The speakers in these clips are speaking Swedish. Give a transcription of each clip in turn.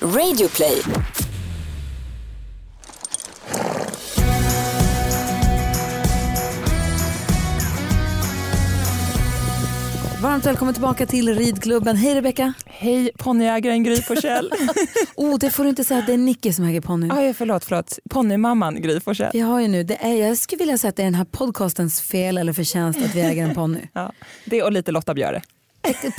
Radioplay. Varmt välkommen tillbaka till ridklubben. Hej Rebecka. Hej ponnyägaren Gry Forssell. oh, det får du inte säga att det är Nicky som äger ponnyn. Aj, förlåt, förlåt. Ponnymamman Gry Forssell. Vi har ju nu, det är, jag skulle vilja säga att det är den här podcastens fel eller förtjänst att vi äger en ponny. ja, det och lite Lotta Björe.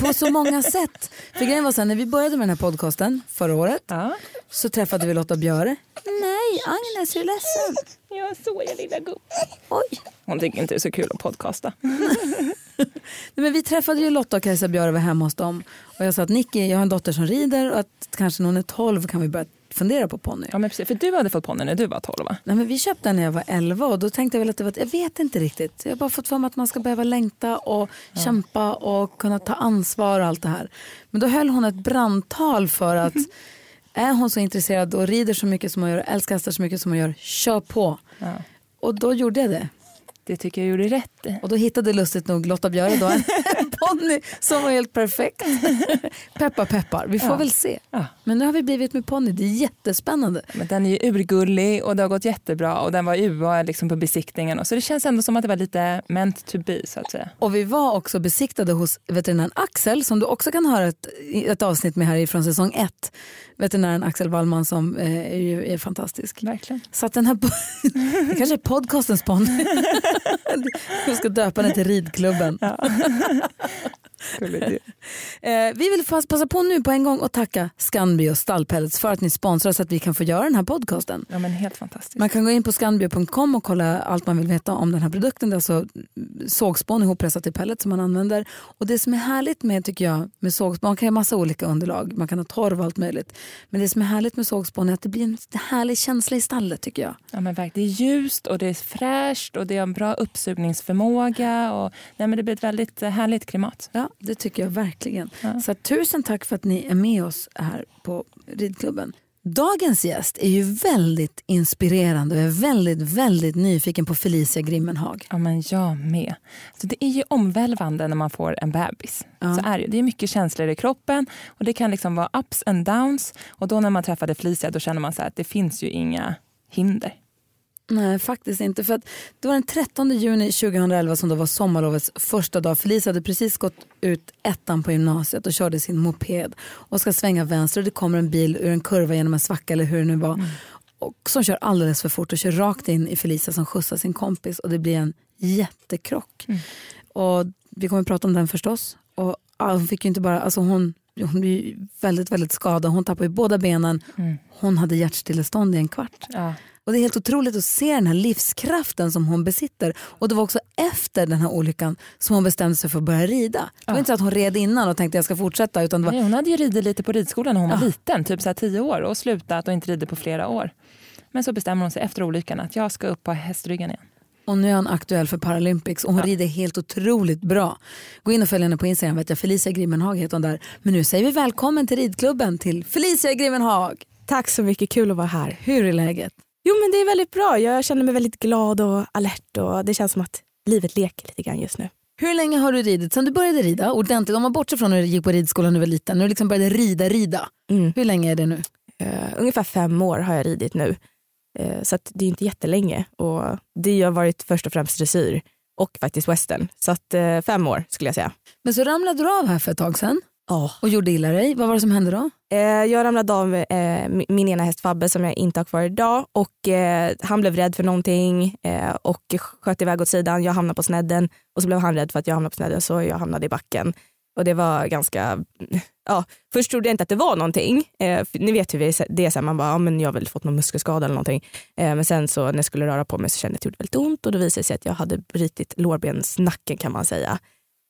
På så många sätt. För grejen var så här, när vi började med den här podcasten förra året ja. så träffade vi Lotta Björe. Nej, Agnes är du ledsen? Ja, så är lilla gubb. Oj. Hon tycker inte det är så kul att podcasta. Nej, men vi träffade ju Lotta och Kajsa Björe var hemma hos dem. Och jag sa att Nicky, jag har en dotter som rider och att kanske när hon är 12 kan vi börja fundera på ponny. Ja, men precis. För du hade fått ponny när du var 12 va? Nej, men vi köpte den när jag var 11 och då tänkte jag väl att det var, jag vet inte riktigt. Jag har bara fått för mig att man ska behöva längta och ja. kämpa och kunna ta ansvar och allt det här. Men då höll hon ett brandtal för att är hon så intresserad och rider så mycket som hon gör, älskar hästar så mycket som hon gör, kör på. Ja. Och då gjorde jag det. Det tycker jag gjorde rätt Och då hittade lustigt nog Lotta Björe då en ponny som var helt perfekt. peppar peppar, vi får ja. väl se. Ja. Men nu har vi blivit med ponny, det är jättespännande. Men den är ju urgullig och det har gått jättebra och den var UA liksom på besiktningen. Och så det känns ändå som att det var lite meant to be så att säga. Och vi var också besiktade hos veterinären Axel som du också kan höra ett, ett avsnitt med här från säsong ett. Veterinären Axel Wallman som eh, är, är fantastisk. Verkligen. Så att den här, det kanske är podcastens ponny. Jag ska döpa den till ridklubben. Ja. eh, vi vill passa på nu på en gång och tacka Scanbio Stallpellets för att ni sponsrar så att vi kan få göra den här podcasten. Ja, men helt fantastiskt. Man kan gå in på scanbio.com och kolla allt man vill veta om den här produkten. Det är alltså sågspån ihoppressat i pellet som man använder. Och det som är härligt med tycker jag med sågspån, man kan ha massa olika underlag, man kan ha torv och allt möjligt. Men det som är härligt med sågspån är att det blir en härlig känsla i stallet tycker jag. Ja men verkligen, det är ljust och det är fräscht och det har en bra uppsugningsförmåga och nej, men det blir ett väldigt eh, härligt klimat. Ja, det tycker jag verkligen. Ja. Så tusen tack för att ni är med oss här på ridklubben. Dagens gäst är ju väldigt inspirerande och är väldigt, väldigt nyfiken på Felicia Grimmenhag. Ja, men jag med. Så det är ju omvälvande när man får en bebis. Ja. Så är det. det är mycket känslor i kroppen och det kan liksom vara ups and downs. Och då när man träffade Felicia då känner man så att det finns ju inga hinder. Nej, faktiskt inte. För det var den 13 juni 2011 som då var sommarlovets första dag. Felicia hade precis gått ut ettan på gymnasiet och körde sin moped och ska svänga vänster och det kommer en bil ur en kurva genom en svacka eller hur det nu var. Mm. Och som kör alldeles för fort och kör rakt in i Felicia som skjutsar sin kompis och det blir en jättekrock. Mm. Och vi kommer att prata om den förstås. Och hon fick inte bara, alltså hon, hon blev väldigt, väldigt skadad. Hon tappade båda benen. Mm. Hon hade hjärtstillestånd i en kvart. Ja. Och det är helt otroligt att se den här livskraften som hon besitter. Och det var också efter den här olyckan som hon bestämde sig för att börja rida. Det var ja. inte så att hon red innan och tänkte jag ska fortsätta. Utan var... Nej, hon hade ju ridit lite på ridskolan när hon ja. var liten, typ så här tio år och slutat och inte ridit på flera år. Men så bestämmer hon sig efter olyckan att jag ska upp på hästryggen igen. Och nu är hon aktuell för Paralympics och hon ja. rider helt otroligt bra. Gå in och följ henne på Instagram, vet jag, Felicia Grimmenhag heter hon där. Men nu säger vi välkommen till ridklubben till Felicia Grimmenhag. Tack så mycket, kul att vara här. Hur är läget? Jo men det är väldigt bra. Jag känner mig väldigt glad och alert och det känns som att livet leker lite grann just nu. Hur länge har du ridit? Sen du började rida ordentligt, om man bortser från när du gick på ridskolan när du var liten, när du liksom började rida, rida. Mm. Hur länge är det nu? Uh, ungefär fem år har jag ridit nu. Uh, så det är inte jättelänge och det har varit först och främst dressyr och faktiskt western. Så att, uh, fem år skulle jag säga. Men så ramlade du av här för ett tag sedan oh. och gjorde illa dig. Vad var det som hände då? Eh, jag ramlade av eh, min ena häst Fabbe som jag inte har kvar idag och eh, han blev rädd för någonting och sköt iväg åt sidan. Jag hamnade på snedden och så blev han rädd för att jag hamnade på snedden så jag hamnade i backen. Och det var ganska, ja, först trodde jag inte att det var någonting. ni vet hur det är, så här, man bara, ja, men jag har väl fått någon muskelskada eller någonting. men sen så när jag skulle röra på mig så kände jag att det gjorde väldigt ont och då visade det sig att jag hade brutit lårbensnacken kan man säga.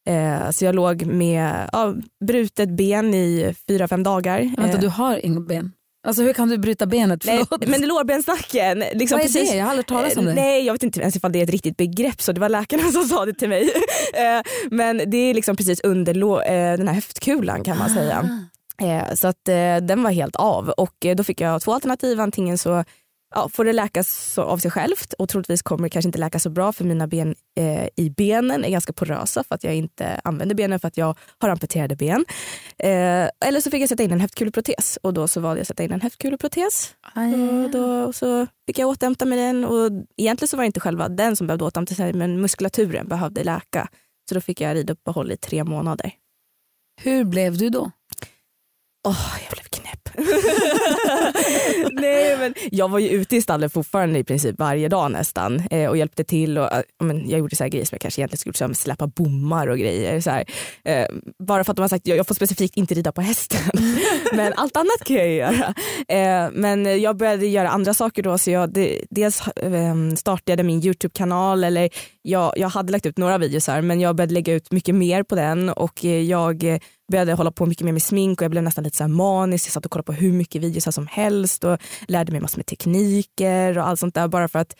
Eh, så jag låg med ja, brutet ben i fyra, fem dagar. Vänta, eh. du har inga ben? Alltså hur kan du bryta benet? Nej, men lårbensnacken. Liksom Vad är precis, det? Jag har aldrig talat om det. Nej, jag vet inte ens ifall det är ett riktigt begrepp så det var läkarna som sa det till mig. Eh, men det är liksom precis under eh, den här höftkulan kan man säga. Ah. Så att den var helt av och då fick jag två alternativ. Antingen så ja, får det läka så av sig självt och troligtvis kommer det kanske inte läka så bra för mina ben eh, i benen är ganska porösa för att jag inte använder benen för att jag har amputerade ben. Eh, eller så fick jag sätta in en höftkuleprotes och då så valde jag att sätta in en höftkuleprotes. Och då så fick jag återhämta mig den och egentligen så var det inte själva den som behövde återhämta sig men muskulaturen behövde läka. Så då fick jag riduppehåll i tre månader. Hur blev du då? Åh, jag blev knäpp. Nej, men jag var ju ute i stallet fortfarande i princip varje dag nästan eh, och hjälpte till. Och, eh, men jag gjorde så här grejer som jag kanske egentligen skulle göra, släppa bommar och grejer. Så här. Eh, bara för att de har sagt jag, jag får specifikt inte rida på hästen. men allt annat kan jag göra. Eh, men jag började göra andra saker då. Så jag, det, dels ehm, startade min Youtube-kanal. eller jag, jag hade lagt ut några videos här men jag började lägga ut mycket mer på den och eh, jag började hålla på mycket mer med smink och jag blev nästan lite så här manisk. Jag satt och kollade på hur mycket videos som helst och lärde mig massor med tekniker och allt sånt där bara för att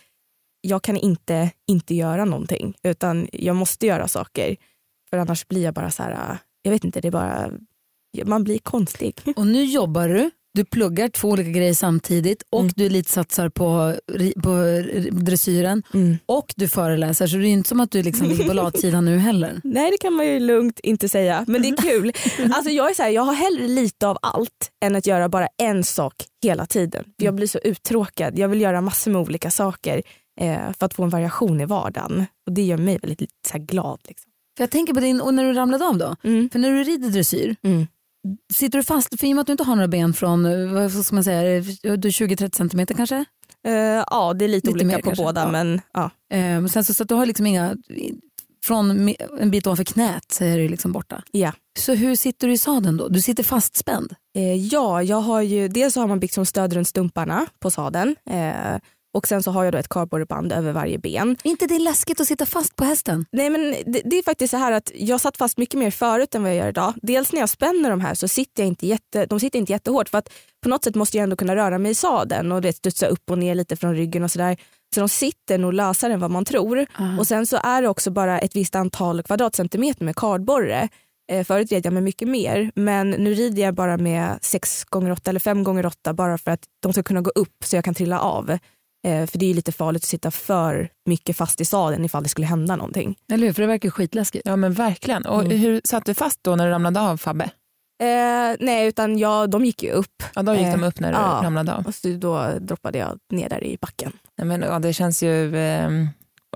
jag kan inte inte göra någonting utan jag måste göra saker för annars blir jag bara så här, jag vet inte, det är bara, man blir konstig. Och nu jobbar du du pluggar två olika grejer samtidigt och mm. du elitsatsar på, på dressyren mm. och du föreläser så det är inte som att du liksom ligger på latsidan nu heller. Nej det kan man ju lugnt inte säga men det är kul. alltså jag, är så här, jag har hellre lite av allt än att göra bara en sak hela tiden. För jag blir så uttråkad. Jag vill göra massor med olika saker eh, för att få en variation i vardagen och det gör mig väldigt så glad. Liksom. För jag tänker på din, och när du ramlade av då, mm. för när du rider dressyr mm Sitter du fast, för i och med att du inte har några ben från, eh, vad ska man säga, 20-30 centimeter kanske? Uh, ja, det är lite, lite olika på kanske. båda. Ja. Men, ja. Uh, sen så, så att du har liksom inga, från en bit ovanför knät så är du liksom borta. Ja. Så hur sitter du i sadeln då? Du sitter fastspänd? Uh, ja, jag har ju, dels så har man byggt som stöd runt stumparna på sadeln. Och sen så har jag då ett kardborreband över varje ben. Är inte det läskigt att sitta fast på hästen? Nej men det, det, är faktiskt så här att jag satt fast mycket mer förut än vad jag gör idag. Dels när jag spänner de här så sitter jag inte jätte, de sitter inte jättehårt för att på något sätt måste jag ändå kunna röra mig i sadeln och det studsa upp och ner lite från ryggen och sådär. Så de sitter nog lösare än vad man tror. Uh. Och sen så är det också bara ett visst antal kvadratcentimeter med kardborre. Eh, förut red jag med mycket mer men nu rider jag bara med 6 gånger 8 eller 5 gånger 8 bara för att de ska kunna gå upp så jag kan trilla av. Eh, för det är lite farligt att sitta för mycket fast i sadeln ifall det skulle hända någonting. Eller hur, för det verkar skitläskigt. Ja men verkligen. Och mm. hur satt du fast då när du ramlade av Fabbe? Eh, nej utan jag, de gick ju upp. Ja då gick eh, de upp när du ja, ramlade av. Och så då droppade jag ner där i backen. Nej, men, ja, det känns ju eh,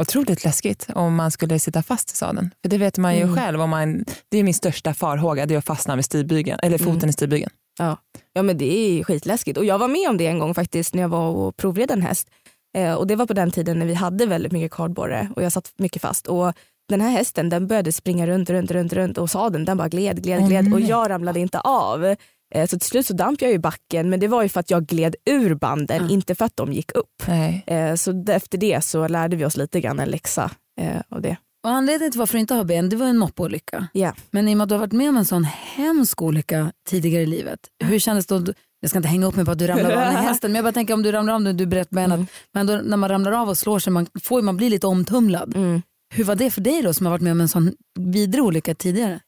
otroligt läskigt om man skulle sitta fast i sadeln. För det vet man ju mm. själv. Om man, det är min största farhåga, det är att fastna med stigbygeln, eller foten mm. i stigbygeln. Ja. ja men det är skitläskigt och jag var med om det en gång faktiskt när jag var och provred en häst. Eh, och det var på den tiden när vi hade väldigt mycket kardborre och jag satt mycket fast. Och den här hästen den började springa runt, runt, runt, runt och sadeln den bara gled, gled, gled oh, och jag ramlade inte av. Eh, så till slut så damp jag i backen men det var ju för att jag gled ur banden, mm. inte för att de gick upp. Eh, så efter det så lärde vi oss lite grann en läxa eh, av det. Och anledningen till varför du inte har ben det var en moppeolycka. Yeah. Men i och med att du har varit med om en sån hemsk olycka tidigare i livet, hur kändes det då? Jag ska inte hänga upp mig på att du ramlar av den hästen men jag bara tänker om du ramlar av nu, du brett benet, mm. men då, när man ramlar av och slår sig man, får man bli lite omtumlad. Mm. Hur var det för dig då som har varit med om en sån vidrig olycka tidigare?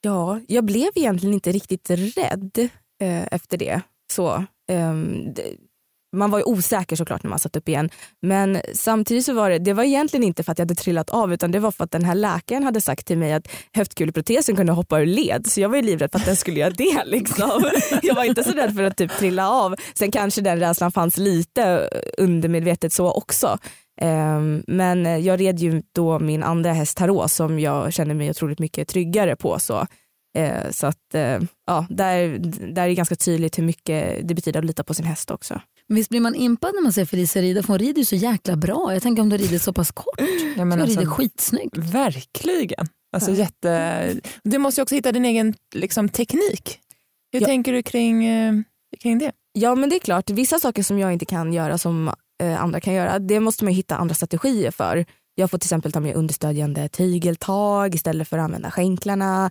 Ja, jag blev egentligen inte riktigt rädd eh, efter det. Så, eh, man var ju osäker såklart när man satt upp igen. Men samtidigt så var det, det var egentligen inte för att jag hade trillat av utan det var för att den här läkaren hade sagt till mig att höftkuleprotesen kunde hoppa ur led. Så jag var ju livrädd för att den skulle göra det. Liksom. Jag var inte så rädd för att typ trilla av. Sen kanske den rädslan fanns lite undermedvetet så också. Ehm, men jag red ju då min andra häst Tarot som jag känner mig otroligt mycket tryggare på. Så, eh, så att eh, ja, där, där är det ganska tydligt hur mycket det betyder att lita på sin häst också. Visst blir man impad när man ser Felicia rida för hon rider ju så jäkla bra. Jag tänker om du rider så pass kort. Ja, men så alltså, rider skitsnyggt. Verkligen. Alltså, ja. jätte... Du måste ju också hitta din egen liksom, teknik. Hur ja. tänker du kring, eh, kring det? Ja men det är klart, vissa saker som jag inte kan göra som eh, andra kan göra, det måste man hitta andra strategier för. Jag får till exempel ta med understödjande tygeltag istället för att använda skänklarna.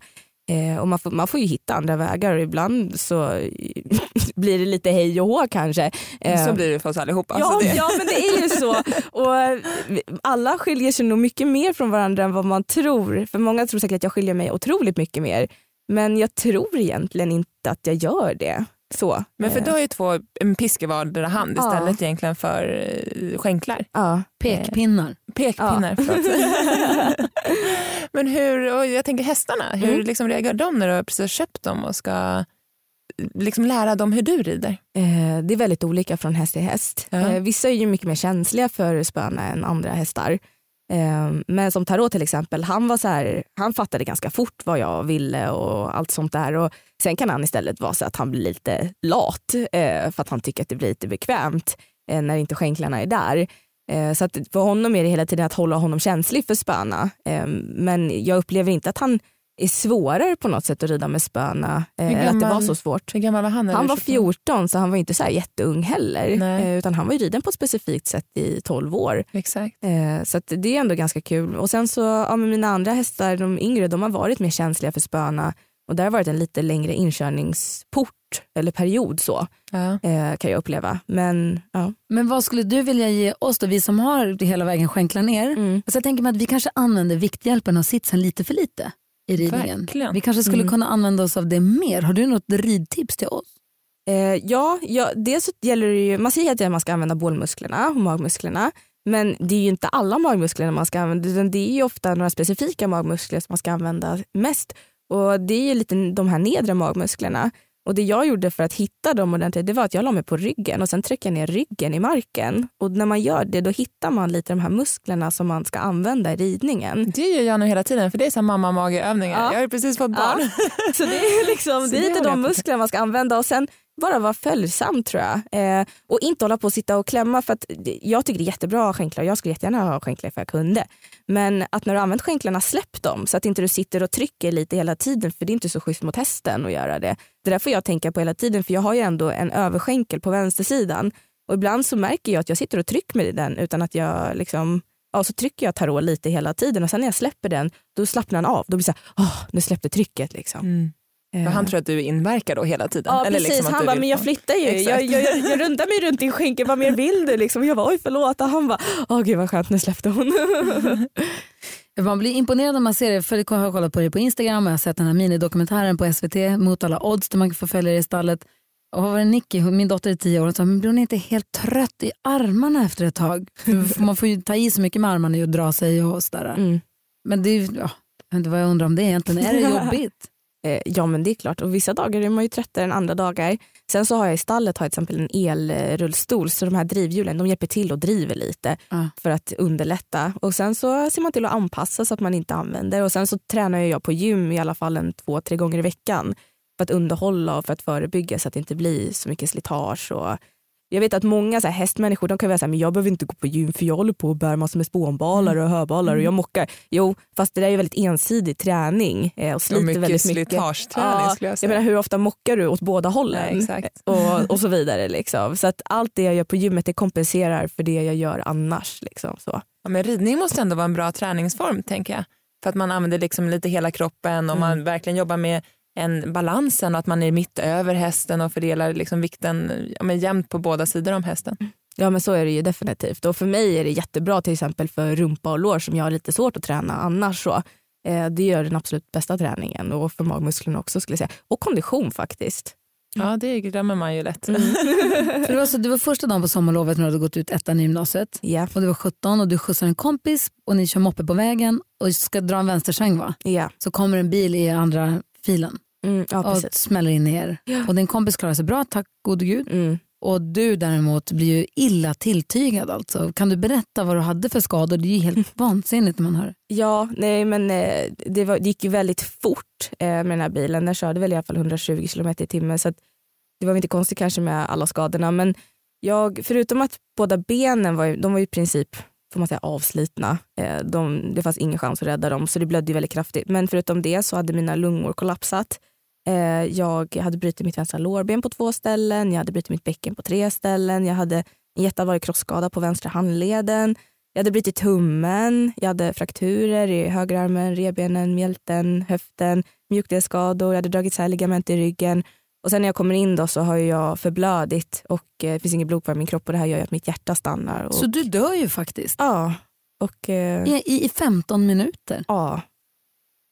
Eh, och man får, man får ju hitta andra vägar och ibland så blir det lite hej och hå kanske. Eh, så blir det för oss allihopa. Ja, alltså ja men det är ju så. Och alla skiljer sig nog mycket mer från varandra än vad man tror. För många tror säkert att jag skiljer mig otroligt mycket mer. Men jag tror egentligen inte att jag gör det. Så. Men för Eh, du har ju två, en pisk i vardera hand Ja. istället egentligen för eh, skänklar. Ja. Pekpinnar. Pekpinnar, förlåt. Men hur, och jag tänker hästarna, hur Mm. liksom reagerar de när du har precis köpt dem och ska liksom lära dem hur du rider? Eh, det är väldigt olika från häst till häst. Ja. Eh, vissa är ju mycket mer känsliga för spöna än andra hästar. Ehm, men som Tarot till exempel, han, var så här, han fattade ganska fort vad jag ville och allt sånt där. Och sen kan han istället vara så att han blir lite lat eh, för att han tycker att det blir lite bekvämt eh, när inte skänklarna är där. Eh, så att för honom är det hela tiden att hålla honom känslig för spöna. Ehm, men jag upplever inte att han är svårare på något sätt att rida med spöna. Eh, att det var så svårt. Hur gammal var han? Han var köpte dem? 14 så han var inte så här jätteung heller. Eh, utan han var ju riden på ett specifikt sätt i 12 år. Exakt. Eh, så det är ändå ganska kul. Och sen så, ja, mina andra hästar, de yngre, de har varit mer känsliga för spöna. Och där har varit en lite längre inkörningsport eller period så Ja. eh, kan jag uppleva. Men ja. Men vad skulle du vilja ge oss då, vi som har hela vägen skänklar ner? Mm. Alltså jag tänker mig att vi kanske använder vikthjälpen och sitsen lite för lite i ridningen. Verkligen. Vi kanske skulle Mm. kunna använda oss av det mer. Har du något ridtips till oss? Eh, ja, ja, dels gäller det ju, man säger att man ska använda bålmusklerna och magmusklerna. Men det är ju inte alla magmuskler man ska använda utan det är ju ofta några specifika magmuskler som man ska använda mest. Och det är ju lite de här nedre magmusklerna. Och det jag gjorde för att hitta dem ordentligt det var att jag la mig på ryggen och sen tryckte jag ner ryggen i marken. Och när man gör det då hittar man lite de här musklerna som man ska använda i ridningen. Det gör jag nu hela tiden för det är så mamma mageövningar. Ja. Jag har precis fått barn. Så det är, liksom, det är lite de musklerna man ska använda och sen bara vara följsam tror jag. Eh, och inte hålla på och sitta och klämma för att jag tycker det är jättebra att ha skänklar. och Jag skulle jättegärna ha skänklar för jag kunde. Men att när du använt skänklarna släpp dem så att inte du sitter och trycker lite hela tiden för det är inte så schysst mot hästen att göra det. Det där får jag tänka på hela tiden för jag har ju ändå en överskänkel på vänstersidan och ibland så märker jag att jag sitter och trycker med den utan att jag liksom Ja, så trycker jag tarot lite hela tiden och sen när jag släpper den då slappnar den av. Då blir det så här, nu släppte trycket. Liksom. Mm. Eh. För han tror att du inverkar då hela tiden. Ja Eller precis, liksom att han bara, men jag flyttar ju. Exakt. Jag, jag, jag rundar mig runt din skänke, vad mer vill du? Liksom. Jag bara, oj förlåt. Och han bara, åh gud vad skönt, nu släppte hon. Man blir imponerad när man ser det, för jag har kollat på det på Instagram och jag har sett den här minidokumentären på SVT mot alla odds där man kan få följa det i stallet. Och vad var det Nicky, min dotter är tio år, hon sa, men blir hon inte helt trött i armarna efter ett tag? För man får ju ta i så mycket med armarna och dra sig och sådär. Mm. Men det är ju, ja, jag vet inte vad jag undrar om det egentligen. Är det jobbigt? Eh, ja men det är klart, och vissa dagar är man ju tröttare än andra dagar. Sen så har jag i stallet har jag till exempel en elrullstol så de här drivhjulen de hjälper till och driver lite Ja. för att underlätta. Och sen så ser man till att anpassa så att man inte använder. Och sen så tränar jag på gym i alla fall en två, tre gånger i veckan för att underhålla och för att förebygga så att det inte blir så mycket slitage. Och jag vet att många så här, hästmänniskor de kan vara så här, men jag behöver inte gå på gym för jag håller på och bär massor med spånbalar och höbalar och jag mockar. Jo, fast det där är väldigt ensidig träning eh, och Och sliter mycket väldigt mycket. slitageträning Ja, skulle jag jag säga. menar hur ofta mockar du åt båda hållen? Nej, exakt. och, och så vidare. Liksom. Så att allt det jag gör på gymmet det kompenserar för det jag gör annars. Liksom. Så. Ja, men ridning måste ändå vara en bra träningsform tänker jag. För att man använder liksom lite hela kroppen och man verkligen jobbar med en balansen och att man är mitt över hästen och fördelar liksom vikten ja, men jämnt på båda sidor om hästen. Ja men så är det ju definitivt. Och för mig är det jättebra till exempel för rumpa och lår som jag har lite svårt att träna annars. Så. Eh, det gör den absolut bästa träningen och för magmusklerna också skulle jag säga. Och kondition faktiskt. Ja det glömmer man ju lätt. För det, var så, det var första dagen på sommarlovet när du hade gått ut ettan i gymnasiet. Ja. Och du var 17 och du skjutsar en kompis och ni kör moppe på vägen och ska dra en vänstersväng va? Ja. Så kommer en bil i andra filen Mm, ja och precis. smäller in i er. Och din kompis klarar sig bra, tack gode gud. Mm. Och du däremot blir ju illa tilltygad alltså. Kan du berätta vad du hade för skador? Det är ju helt vansinnigt när man hör. Ja, nej men eh, det, var, det gick ju väldigt fort eh, med den här bilen. Den körde väl i alla fall 120 km i timmen så det var väl inte konstigt kanske med alla skadorna. Men jag, förutom att båda benen var, de var i princip får man säga, avslitna. Eh, de, det fanns ingen chans att rädda dem så det blödde väldigt kraftigt. Men förutom det så hade mina lungor kollapsat. Eh, jag hade brutit mitt vänstra lårben på två ställen, jag hade brutit mitt bäcken på tre ställen, jag hade en jätteallvarlig krossskada på vänstra handleden. Jag hade brutit tummen, jag hade frakturer i högerarmen, revbenen, mjälten, höften, mjukdelsskador, jag hade dragit isär ligament i ryggen. Och sen när jag kommer in då så har jag förblödit och eh, det finns inget blod kvar i min kropp och det här gör att mitt hjärta stannar. Och, Så du dör ju faktiskt Ja. Och, eh, i, i 15 minuter. ja.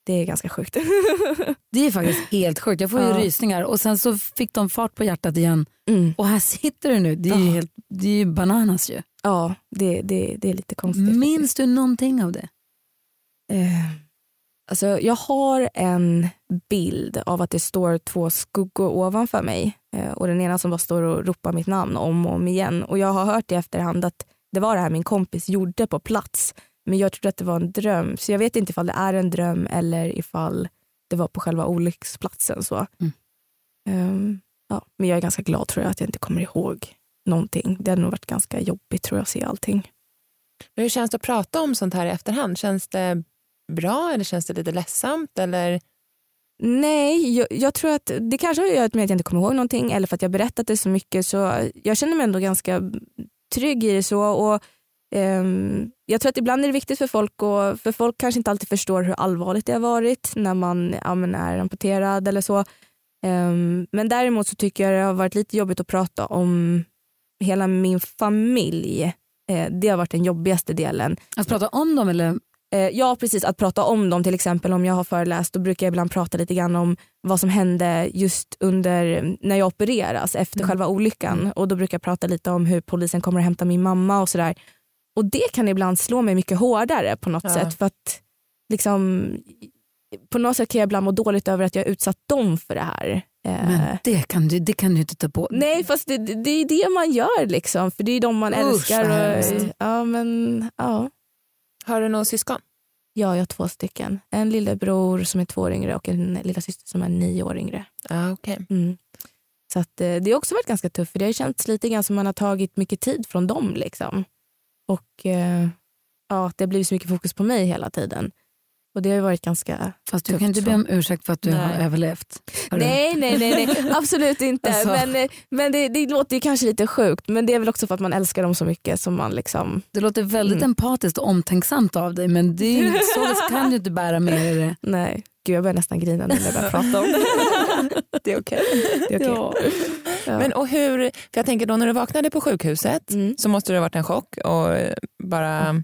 det är ganska sjukt. Det är faktiskt helt sjukt. Jag får ju Ja. rysningar och sen så fick de fart på hjärtat igen Mm. och här sitter du nu. Det är ju, Ja. helt, det är ju bananas ju. Ja, det, det, det är lite konstigt. Minns du någonting av det? Eh, alltså, jag har en bild av att det står två skuggor ovanför mig eh, och den ena som bara står och ropar mitt namn om och om igen. Och jag har hört i efterhand att det var det här min kompis gjorde på plats. Men jag trodde att det var en dröm. Så jag vet inte ifall det är en dröm eller ifall det var på själva olycksplatsen. Så. Mm. Ehm, ja, men jag är ganska glad tror jag att jag inte kommer ihåg någonting. Det hade nog varit ganska jobbigt tror jag att se allting. Men hur känns det att prata om sånt här i efterhand? Känns det bra eller känns det lite ledsamt? Eller? Nej, jag, jag tror att det kanske har att göra med att jag inte kommer ihåg någonting eller för att jag berättat det så mycket. Så jag känner mig ändå ganska trygg i det. så. Och, ehm, jag tror att ibland är det viktigt för folk, och, för folk kanske inte alltid förstår hur allvarligt det har varit när man ja, men är amputerad eller så. Ehm, men däremot så tycker jag det har varit lite jobbigt att prata om hela min familj. Eh, det har varit den jobbigaste delen. Att prata om dem eller? Eh, ja precis, att prata om dem till exempel om jag har föreläst då brukar jag ibland prata lite grann om vad som hände just under när jag opereras efter Mm. själva olyckan och då brukar jag prata lite om hur polisen kommer att hämta min mamma och sådär. Och det kan ibland slå mig mycket hårdare på något Ja. sätt för att liksom på något sätt kan jag ibland må dåligt över att jag utsatt dem för det här. Eh, Men det kan du, det kan du inte ta på Nej fast det, det är det man gör liksom för det är de man Usch, älskar. Och, ja, men, ja. Har du några syskon? Ja, jag har två stycken. En lillebror som är två år yngre och en lilla syster som är nio år yngre. Ja, okej. Mm. Så att, eh, det har också varit ganska tufft för det har känts lite grann som man har tagit mycket tid från dem. Liksom. Och eh, ja, det har blivit så mycket fokus på mig hela tiden. Och det har ju varit ganska Fast du tufft kan inte be om ursäkt för att du Nej. har överlevt. Har? Nej, nej, nej, nej, absolut inte. Alltså. Men, men det, det låter ju kanske lite sjukt men det är väl också för att man älskar dem så mycket som man liksom, Det låter väldigt Mm. empatiskt och omtänksamt av dig men det är, ju- så kan du inte bära med dig det. nej. Gud jag börjar nästan grina nu när jag börjar prata om det. Det är okej. är okej. Ja. Ja. Men och hur, för jag tänker då när du vaknade på sjukhuset Mm. så måste det ha varit en chock och bara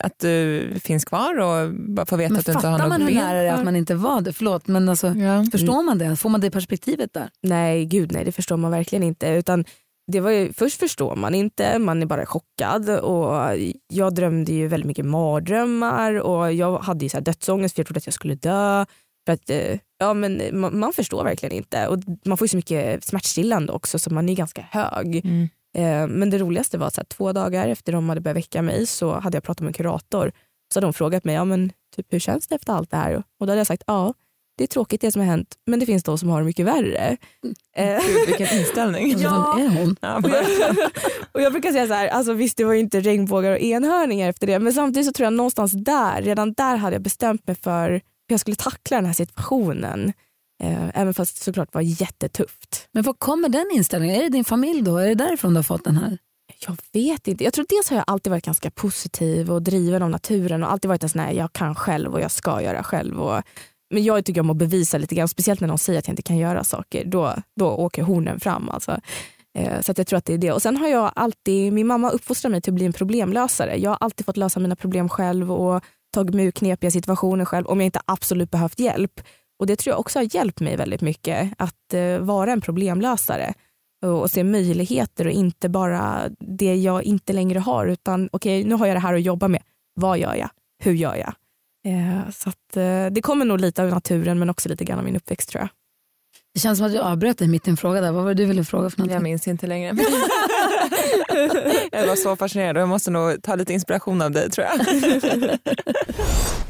att du finns kvar och bara få veta Men att du inte har fattar något man hur ben nära det är att man inte var det? Förlåt men alltså, Ja. förstår man det? Får man det perspektivet där? Nej, gud nej, det förstår man verkligen inte. Utan det var ju, först förstår man inte, man är bara chockad. Och jag drömde ju väldigt mycket mardrömmar och jag hade ju så här dödsångest för jag trodde att jag skulle dö. För att, eh, ja, men man, man förstår verkligen inte. Och man får ju så mycket smärtstillande också så man är ganska hög. Mm. Eh, Men det roligaste var att två dagar efter de hade börjat väcka mig så hade jag pratat med en kurator. Så hade de frågat mig, ja, men, typ, hur känns det efter allt det här? Och då hade jag sagt, ja det är tråkigt det som har hänt men det finns de som har det mycket värre. Eh, Gud, vilken inställning. Ja. Vem är hon? Ja, och, jag, och jag brukar säga så här, alltså visst det var ju inte regnbågar och enhörningar efter det men samtidigt så tror jag någonstans där, redan där hade jag bestämt mig för hur jag skulle tackla den här situationen. Eh, även fast det såklart var jättetufft. Men var kommer den inställningen? Är det din familj då? Är det därifrån du har fått den här? Jag vet inte. Jag tror dels har jag alltid varit ganska positiv och driven av naturen och alltid varit en sån här, jag kan själv och jag ska göra själv. Och, men jag tycker om att bevisa lite grann, speciellt när någon säger att jag inte kan göra saker. Då, då åker hornen fram. Alltså. Eh, så att jag tror att det är det. Och sen har jag alltid, min mamma uppfostrar mig till att bli en problemlösare. Jag har alltid fått lösa mina problem själv och tagit mig ur knepiga situationer själv om jag inte absolut behövt hjälp. Och det tror jag också har hjälpt mig väldigt mycket att eh, vara en problemlösare och, och se möjligheter och inte bara det jag inte längre har utan okej nu har jag det här att jobba med. Vad gör jag? Hur gör jag? Eh, så att, eh, det kommer nog lite av naturen men också lite grann av min uppväxt tror jag. Det känns som att jag avbröt dig mitt i en fråga där. Vad var det du ville fråga för någonting? Jag minns inte längre. jag var så fascinerad och jag måste nog ta lite inspiration av dig tror jag.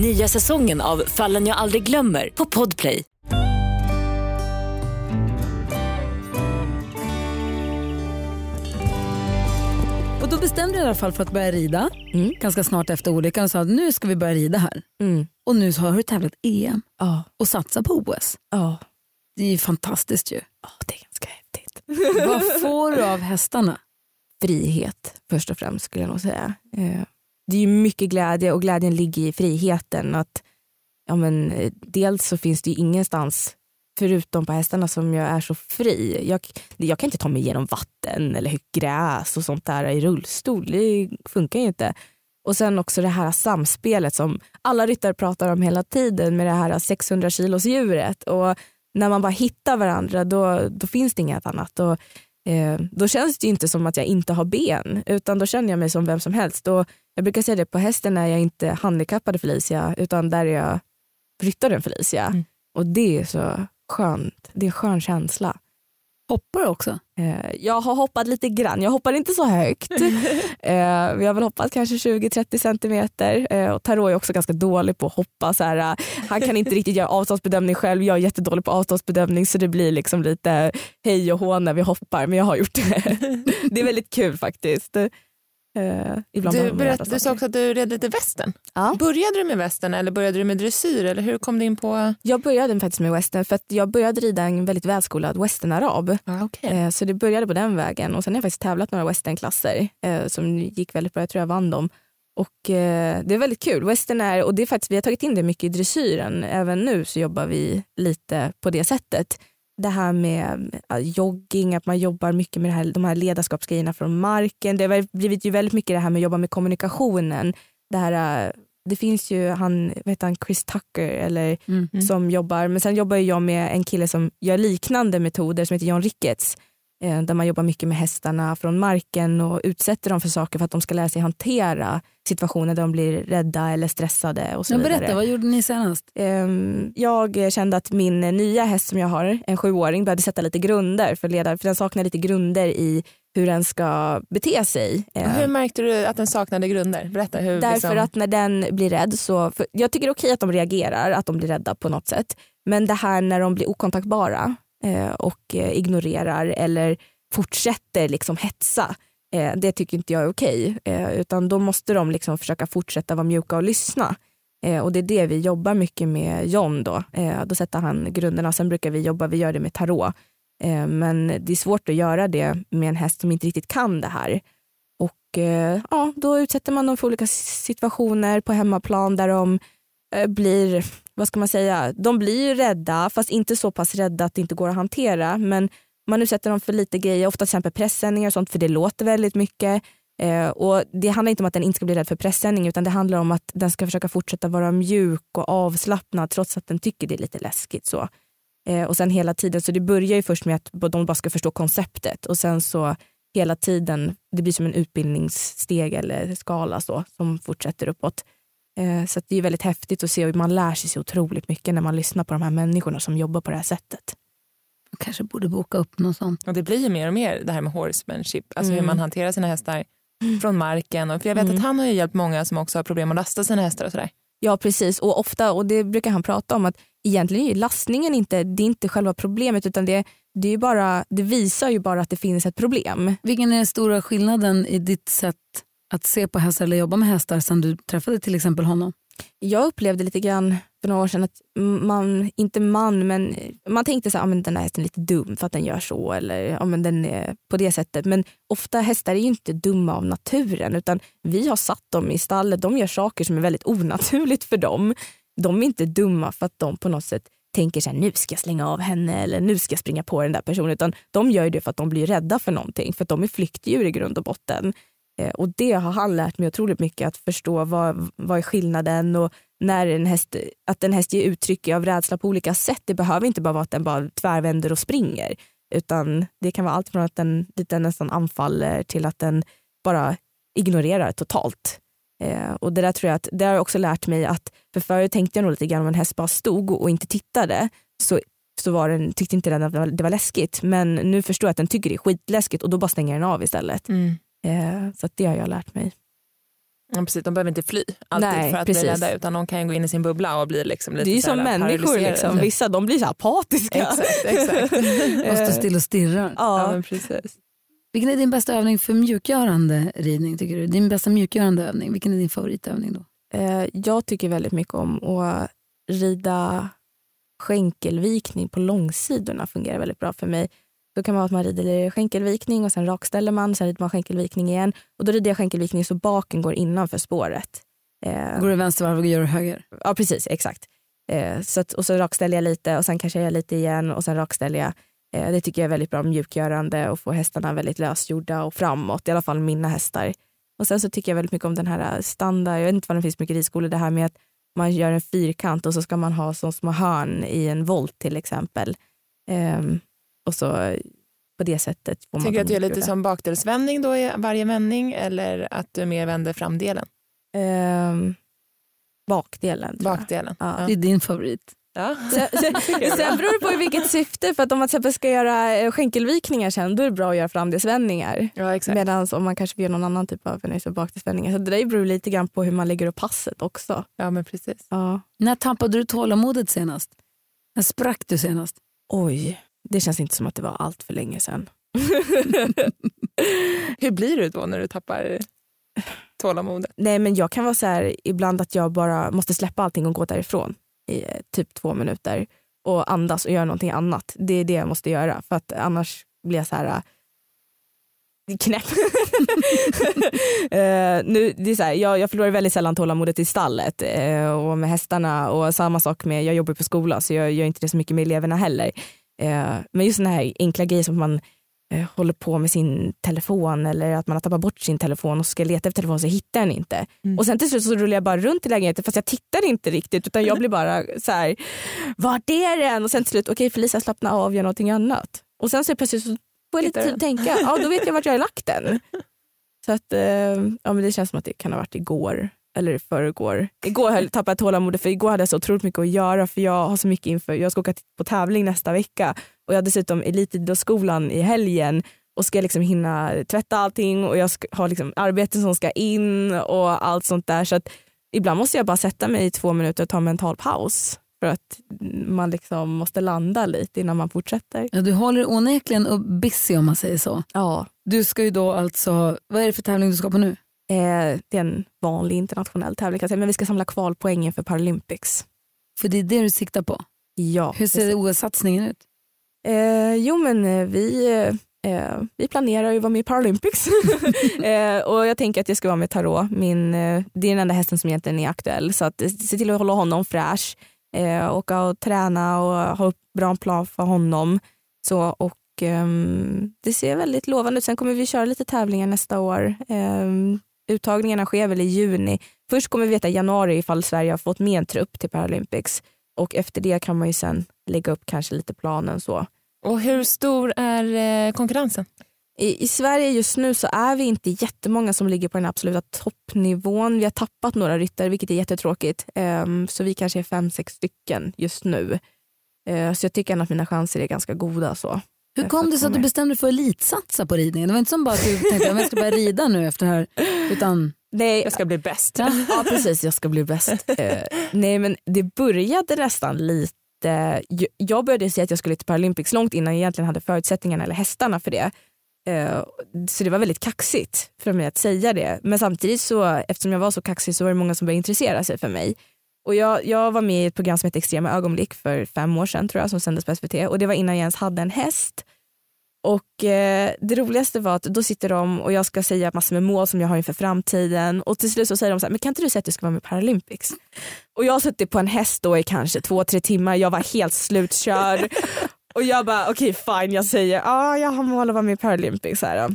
Nya säsongen av Fallen jag aldrig glömmer på Podplay. Och då bestämde du i alla fall för att börja rida Mm. ganska snart efter olyckan och sa att nu ska vi börja rida här. Mm. Och nu har du tävlat EM Ja. och satsat på OS. Ja. Det är ju fantastiskt ju. Ja, det är ganska häftigt. Vad får du av hästarna? Frihet först och främst skulle jag nog säga. Eh, det är ju mycket glädje och glädjen ligger i friheten. Att, ja, men, eh, dels så finns det ju ingenstans förutom på hästarna som jag är så fri. Jag, jag kan inte ta mig igenom vatten eller gräs och sånt där i rullstol. Det funkar ju inte. Och sen också det här samspelet som alla ryttare pratar om hela tiden med det här 600 kilos djuret. Och när man bara hittar varandra då, då finns det inget annat. Och, eh, då känns det ju inte som att jag inte har ben utan då känner jag mig som vem som helst. Och jag brukar säga det, på hästen är jag inte handikappade Felicia utan där är jag ryttaren Felicia. Mm. Och det är så skönt. Det är en skön känsla. Hoppar du också? Eh, Jag har hoppat lite grann. Jag hoppar inte så högt. Eh, Jag har väl hoppat kanske 20-30 centimeter. Eh, Och Tarot är också ganska dålig på att hoppa. Så här, han kan inte riktigt göra avståndsbedömning själv. Jag är jättedålig på avståndsbedömning så det blir liksom lite hej och hå när vi hoppar. Men jag har gjort det. Det är väldigt kul faktiskt. Eh, ibland Du, berätt, du sa också att du red lite västern. Ja. Började du med västern eller började du med dressyr? Eller hur kom du in på... Jag började faktiskt med western för att jag började rida en väldigt välskolad westernarab. okay. Eh, Så det började på den vägen och sen har jag faktiskt tävlat några westernklasser eh, som gick väldigt bra. Jag tror jag vann dem. Och eh, det är väldigt kul. Western är, och det är faktiskt, vi har tagit in det mycket i dressyren. Även nu så jobbar vi lite på det sättet. Det här med jogging, att man jobbar mycket med här, de här ledarskapsgrejerna från marken. Det har blivit ju väldigt mycket det här med att jobba med kommunikationen. Det, här, eh, det finns ju han, vad heter han, Chris Tucker eller Mm. som jobbar. Men sen jobbar jag med en kille som gör liknande metoder som heter John Ricketts. Eh, där man jobbar mycket med hästarna från marken och utsätter dem för saker för att de ska lära sig hantera situationer där de blir rädda eller stressade och så Jag vidare. berätta, vad gjorde ni senast? Ehm, Jag kände att min nya häst som jag har, en sjuåring, behövde sätta lite grunder för ledare. För den saknar lite grunder i hur den ska bete sig. Hur märkte du att den saknade grunder? Berätta. Hur, Därför liksom... att när den blir rädd så, för jag tycker det är okej att de reagerar, att de blir rädda på något sätt. Men det här när de blir okontaktbara eh, och eh, ignorerar eller fortsätter liksom hetsa, eh, det tycker inte jag är okej. Eh, utan då måste de liksom försöka fortsätta vara mjuka och lyssna. Eh, och det är det vi jobbar mycket med John då. Eh, då sätter han grunderna. Sen brukar vi jobba, vi gör det med tarot. Eh, men det är svårt att göra det med en häst som inte riktigt kan det här. Och eh, ja, då utsätter man dem för olika situationer på hemmaplan där de eh, blir, vad ska man säga, de blir ju rädda fast inte så pass rädda att det inte går att hantera. Men man utsätter dem för lite grejer, ofta till exempel pressändningar och sånt för det låter väldigt mycket. Eh, och Det handlar inte om att den inte ska bli rädd för pressändning utan det handlar om att den ska försöka fortsätta vara mjuk och avslappnad trots att den tycker det är lite läskigt. så. Eh, och sen hela tiden, så det börjar ju först med att de bara ska förstå konceptet och sen så hela tiden, det blir som en utbildningssteg eller skala så, som fortsätter uppåt. Eh, så att det är väldigt häftigt att se och man lär sig så otroligt mycket när man lyssnar på de här människorna som jobbar på det här sättet. Jag kanske borde boka upp något sånt. Och det blir ju mer och mer det här med horsemanship, alltså hur Mm. man hanterar sina hästar från marken. Och för jag vet Mm. att han har ju hjälpt många som också har problem att lasta sina hästar och sådär. Ja precis och ofta, och det brukar han prata om, att egentligen är lastningen inte, det är inte själva problemet utan det, det, är bara, det visar ju bara att det finns ett problem. Vilken är den stora skillnaden i ditt sätt att se på hästar eller jobba med hästar sen du träffade till exempel honom? Jag upplevde lite grann för några år sedan att man, inte man, men man tänkte så här, ah, men den här hästen är lite dum för att den gör så eller ah, men den är på det sättet. Men ofta hästar är ju inte dumma av naturen utan vi har satt dem i stallet, de gör saker som är väldigt onaturligt för dem. De är inte dumma för att de på något sätt tänker så här, nu ska jag slänga av henne eller nu ska jag springa på den där personen utan de gör ju det för att de blir rädda för någonting för att de är flyktdjur i grund och botten. Eh, och det har han lärt mig otroligt mycket, att förstå vad, vad är skillnaden och när en häst, att en häst ger uttryck av rädsla på olika sätt. Det behöver inte bara vara att den bara tvärvänder och springer. Utan det kan vara allt från att den den nästan anfaller till att den bara ignorerar totalt. Eh, och det där tror jag att, det har jag också lärt mig att, för förut tänkte jag nog lite grann om en häst bara stod och inte tittade så, så var den, tyckte inte den att det var, det var läskigt. Men nu förstår jag att den tycker det är skitläskigt och då bara stänger den av istället. Mm. Eh, så att det har jag lärt mig. Ja, precis, de behöver inte fly alltid Nej, för att precis. bli rädda utan de kan gå in i sin bubbla och bli liksom lite Det är ju som människor, liksom. vissa de blir så här apatiska. Exakt, exakt. Och stå still och stirra. ja, Ja. men precis. Vilken är din bästa övning för mjukgörande ridning tycker du? Din bästa mjukgörande övning, vilken är din favoritövning då? Eh, jag tycker väldigt mycket om att rida skänkelvikning på långsidorna fungerar väldigt bra för mig. Då kan man att man rider skänkelvikning och sen rakställer man, sen rider man skänkelvikning igen. Och då rider jag skänkelvikning så baken går innanför spåret. Eh, går du vänstervarv och gör höger? Ja precis, exakt. Eh, så att, och så rakställer jag lite och sen kanske jag lite igen och sen rakställer jag. Eh, det tycker jag är väldigt bra mjukgörande och får hästarna väldigt lösgjorda och framåt, i alla fall mina hästar. Och sen så tycker jag väldigt mycket om den här standard, jag vet inte vad det finns mycket ridskolor, det här med att man gör en fyrkant och så ska man ha så små hörn i en volt till exempel. Um, och så på det sättet får Tycker du att du gör lite som bakdelsvändning då i varje vändning eller att du mer vänder framdelen? Um, bakdelen. Bakdelen. Ja. Ja. Det är din favorit. Ja. Sen, sen, sen beror det på i vilket syfte. För att om man till exempel ska göra eh, skänkelvikningar sen då är det bra att göra framdelsvändningar. Ja, Medan om man kanske vill göra någon annan typ av bakdelsvändningar. Så det där beror lite grann på hur man lägger upp passet också. Ja men precis. Ja. När tappade du tålamodet senast? När sprack du senast? Oj, det känns inte som att det var allt för länge sedan. hur blir du då när du tappar tålamodet? Nej men jag kan vara så här ibland att jag bara måste släppa allting och gå därifrån i eh, typ två minuter och andas och göra någonting annat. Det är det jag måste göra för att annars blir jag så här äh, knäpp. uh, nu, det är så här, jag, jag förlorar väldigt sällan tålamodet i stallet uh, och med hästarna och samma sak med, jag jobbar på skola så jag gör inte det så mycket med eleverna heller. Uh, men just sådana här enkla grejer som man eh, håller på med sin telefon eller att man har tappat bort sin telefon och ska leta efter telefonen så hittar den inte. Mm. Och sen till slut så rullar jag bara runt i lägenheten fast jag tittar inte riktigt utan jag blir bara så här, vart är den? Och sen till slut, okej okay, Felicia slappna av, gör någonting annat. Och sen så plötsligt så får jag lite tid att tänka, ja då vet jag vart jag har lagt den. Så att, eh, ja, men det känns som att det kan ha varit igår eller i förrgår. Igår tappade jag tålamodet för igår hade jag så otroligt mycket att göra för jag har så mycket inför, jag ska åka på tävling nästa vecka och jag har dessutom elitidrottsskolan i helgen och ska liksom hinna tvätta allting och jag ska, har liksom arbeten som ska in och allt sånt där så att ibland måste jag bara sätta mig i två minuter och ta en mental paus för att man liksom måste landa lite innan man fortsätter. Ja, du håller onekligen busy om man säger så. Ja. Du ska ju då alltså, vad är det för tävling du ska på nu? Eh, det är en vanlig internationell tävling men vi ska samla kvalpoäng inför Paralympics. För det är det du siktar på? Ja. Hur ser OS-satsningen ut? Eh, jo men eh, vi, eh, vi planerar att vara med i Paralympics. eh, och jag tänker att jag ska vara med Tarot. Min, eh, det är den enda hästen som egentligen är aktuell. Så att, se till att hålla honom fräsch. Eh, åka och träna och ha upp bra plan för honom. Så, och ehm, det ser väldigt lovande ut. Sen kommer vi köra lite tävlingar nästa år. Uttagningarna sker väl i juni. Först kommer vi veta i januari ifall Sverige har fått med en trupp till Paralympics och efter det kan man ju sen lägga upp kanske lite planen så. Och hur stor är eh, konkurrensen? I, I, Sverige just nu så är vi inte jättemånga som ligger på den absoluta toppnivån. Vi har tappat några ryttare vilket är jättetråkigt. Um, så vi kanske är fem, sex stycken just nu. Uh, så jag tycker att mina chanser är ganska goda. Så. Hur kom det sig att du bestämde dig för att elitsatsa på ridningen? Det var inte som bara att du tänkte att jag ska börja rida nu efter det här. Utan... Nej, jag ska bli bäst. Ja, ja precis, jag ska bli bäst. uh, nej men det började nästan lite jag började säga att jag skulle till Paralympics långt innan jag egentligen hade förutsättningarna eller hästarna för det. Eh, så det var väldigt kaxigt för mig att säga det. Men samtidigt så eftersom jag var så kaxig så var det många som började intressera sig för mig. Och jag, jag var med i ett program som heter Extrema ögonblick för fem år sedan tror jag som sändes på SVT och det var innan jag ens hade en häst. Och eh, det roligaste var att då sitter de och jag ska säga massor med mål som jag har inför framtiden och till slut så säger de så här, men kan inte du säga att du ska vara med i Paralympics? Och jag har suttit på en häst då i kanske två, tre timmar, jag var helt slutkörd och jag bara okej okay, fine jag säger ja ah, jag har mål att vara med i Paralympics. Här.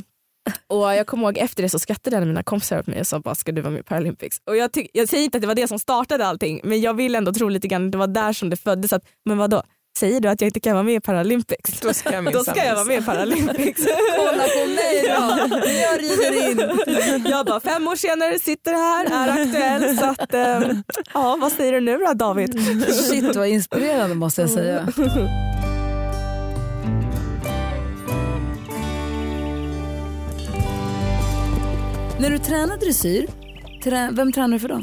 Och jag kommer ihåg efter det så skrattade en av mina kompisar åt mig och sa bara ska du vara med i Paralympics? Och jag, jag säger inte att det var det som startade allting men jag vill ändå tro lite grann att det var där som det föddes. Att, men vadå? Säger du att jag inte kan vara med i Paralympics? Då ska jag, då ska jag vara med i Paralympics. Kolla på mig då, jag rider in. Jag bara fem år senare sitter här, är aktuell. Så att, ähm, ja, vad säger du nu då David? Shit vad inspirerande måste jag säga. När du tränar dressyr, trä vem tränar du för då?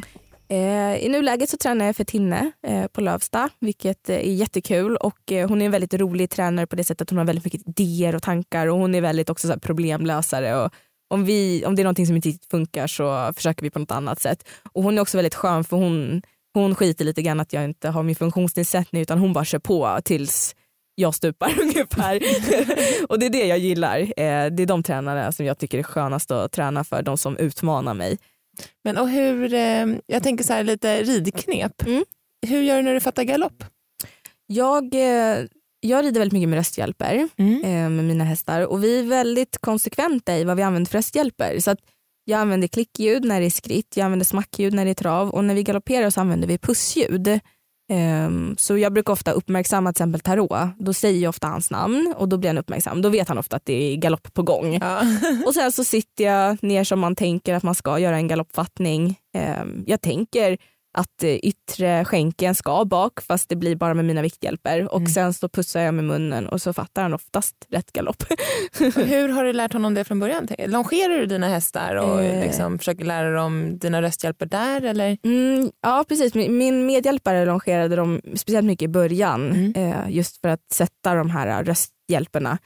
Eh, I nuläget så tränar jag för Tinne eh, på Lövsta, vilket eh, är jättekul. Och, hon är en väldigt rolig tränare på det sättet att hon har väldigt mycket idéer och tankar och hon är väldigt också så problemlösare och om, vi, om det är någonting som inte funkar så försöker vi på något annat sätt. Och hon är också väldigt skön för hon, hon skiter lite grann att jag inte har min funktionsnedsättning utan hon bara kör på tills jag stupar ungefär. och det är det jag gillar. Eh, det är de tränarna som jag tycker är skönast att träna för, de som utmanar mig. Men och hur, eh, jag tänker så här lite ridknep. Mm. Hur gör du när du fattar galopp? Jag, eh, jag rider väldigt mycket med rösthjälper Mm. med mina hästar och vi är väldigt konsekventa i vad vi använder för rösthjälper. Så att jag använder klickljud när det är skritt, jag använder smackljud när det är trav och när vi galopperar så använder vi pussljud. Ehm, så jag brukar ofta uppmärksamma till exempel Tarot, då säger jag ofta hans namn och då blir han uppmärksam. Då vet han ofta att det är galopp på gång. Ja. Och sen så sitter jag ner som man tänker att man ska göra en galoppfattning. Ehm, Jag tänker att eh, yttre skänken ska bak fast det blir bara med mina vikthjälper och Mm. sen så pussar jag med munnen och så fattar han oftast rätt galopp. Hur har du lärt honom det från början? Longerar du dina hästar och Eh. liksom försöker lära dem dina rösthjälper där? Eller? Mm, ja precis, Min- medhjälpare longerade dem speciellt mycket i början Mm. eh, just för att sätta de här rösthjälperna.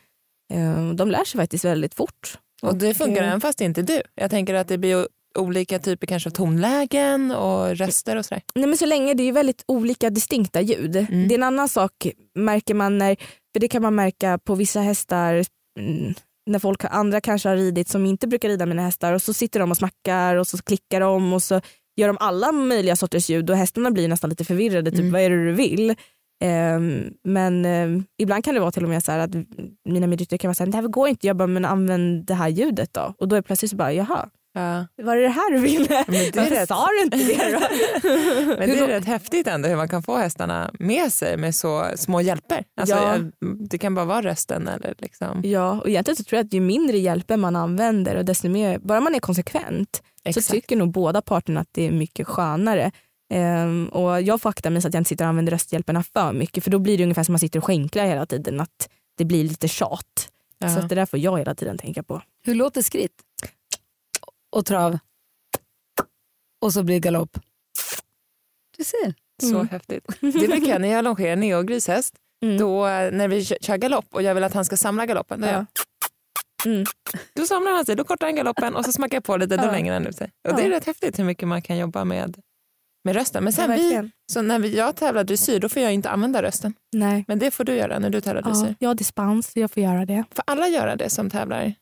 Eh, De lär sig faktiskt väldigt fort. Och det funkar eh, även fast inte du. Jag tänker att det blir olika typer kanske av tonlägen och röster och sådär. Nej, men så länge det är väldigt olika distinkta ljud. Mm. Det är en annan sak märker man när, för det kan man märka på vissa hästar mm, när folk andra kanske har ridit som inte brukar rida mina hästar och så sitter de och smackar och så klickar de och så gör de alla möjliga sorters ljud och hästarna blir nästan lite förvirrade, typ Mm. vad är det du vill? Ehm, men ehm, ibland kan det vara till och med så här att mina medryttare kan vara såhär, det här går inte, jag bara men använd det här ljudet då. Och då är det plötsligt så bara, jaha, Ja. var det det här du ville? Men det är Varför rätt- sa du inte det då? Men det är rätt häftigt ändå hur man kan få hästarna med sig med så små hjälper. Alltså, Ja. Det kan bara vara rösten eller liksom. Ja, och egentligen så tror jag att ju mindre hjälper man använder och desto mer, bara man är konsekvent Exakt. så tycker nog båda parterna att det är mycket skönare. Ehm, och jag får akta mig så att jag inte sitter och använder rösthjälperna för mycket för då blir det ungefär som att man sitter och skänklar hela tiden, att det blir lite tjat. Ja. Så att det där får jag hela tiden tänka på. Hur låter skritt? Och trav? Och så blir galopp? Du ser. Så Mm. häftigt. Det brukar jag när jag longerar neogrishäst. Mm. Då, eh, när vi kö- kör galopp och jag vill att han ska samla galoppen, då, jag- Mm. då samlar han sig, då kortar han galoppen och så smackar jag på lite, då Ja. länger han ut sig. Och det är Ja. rätt häftigt hur mycket man kan jobba med, med rösten. Men sen Ja, vi, så när vi, jag tävlar dressyr då får jag inte använda rösten. Nej. Men det får du göra när du tävlar Ja, dressyr. jag har dispens, så jag får göra det. Får alla göra det som tävlar?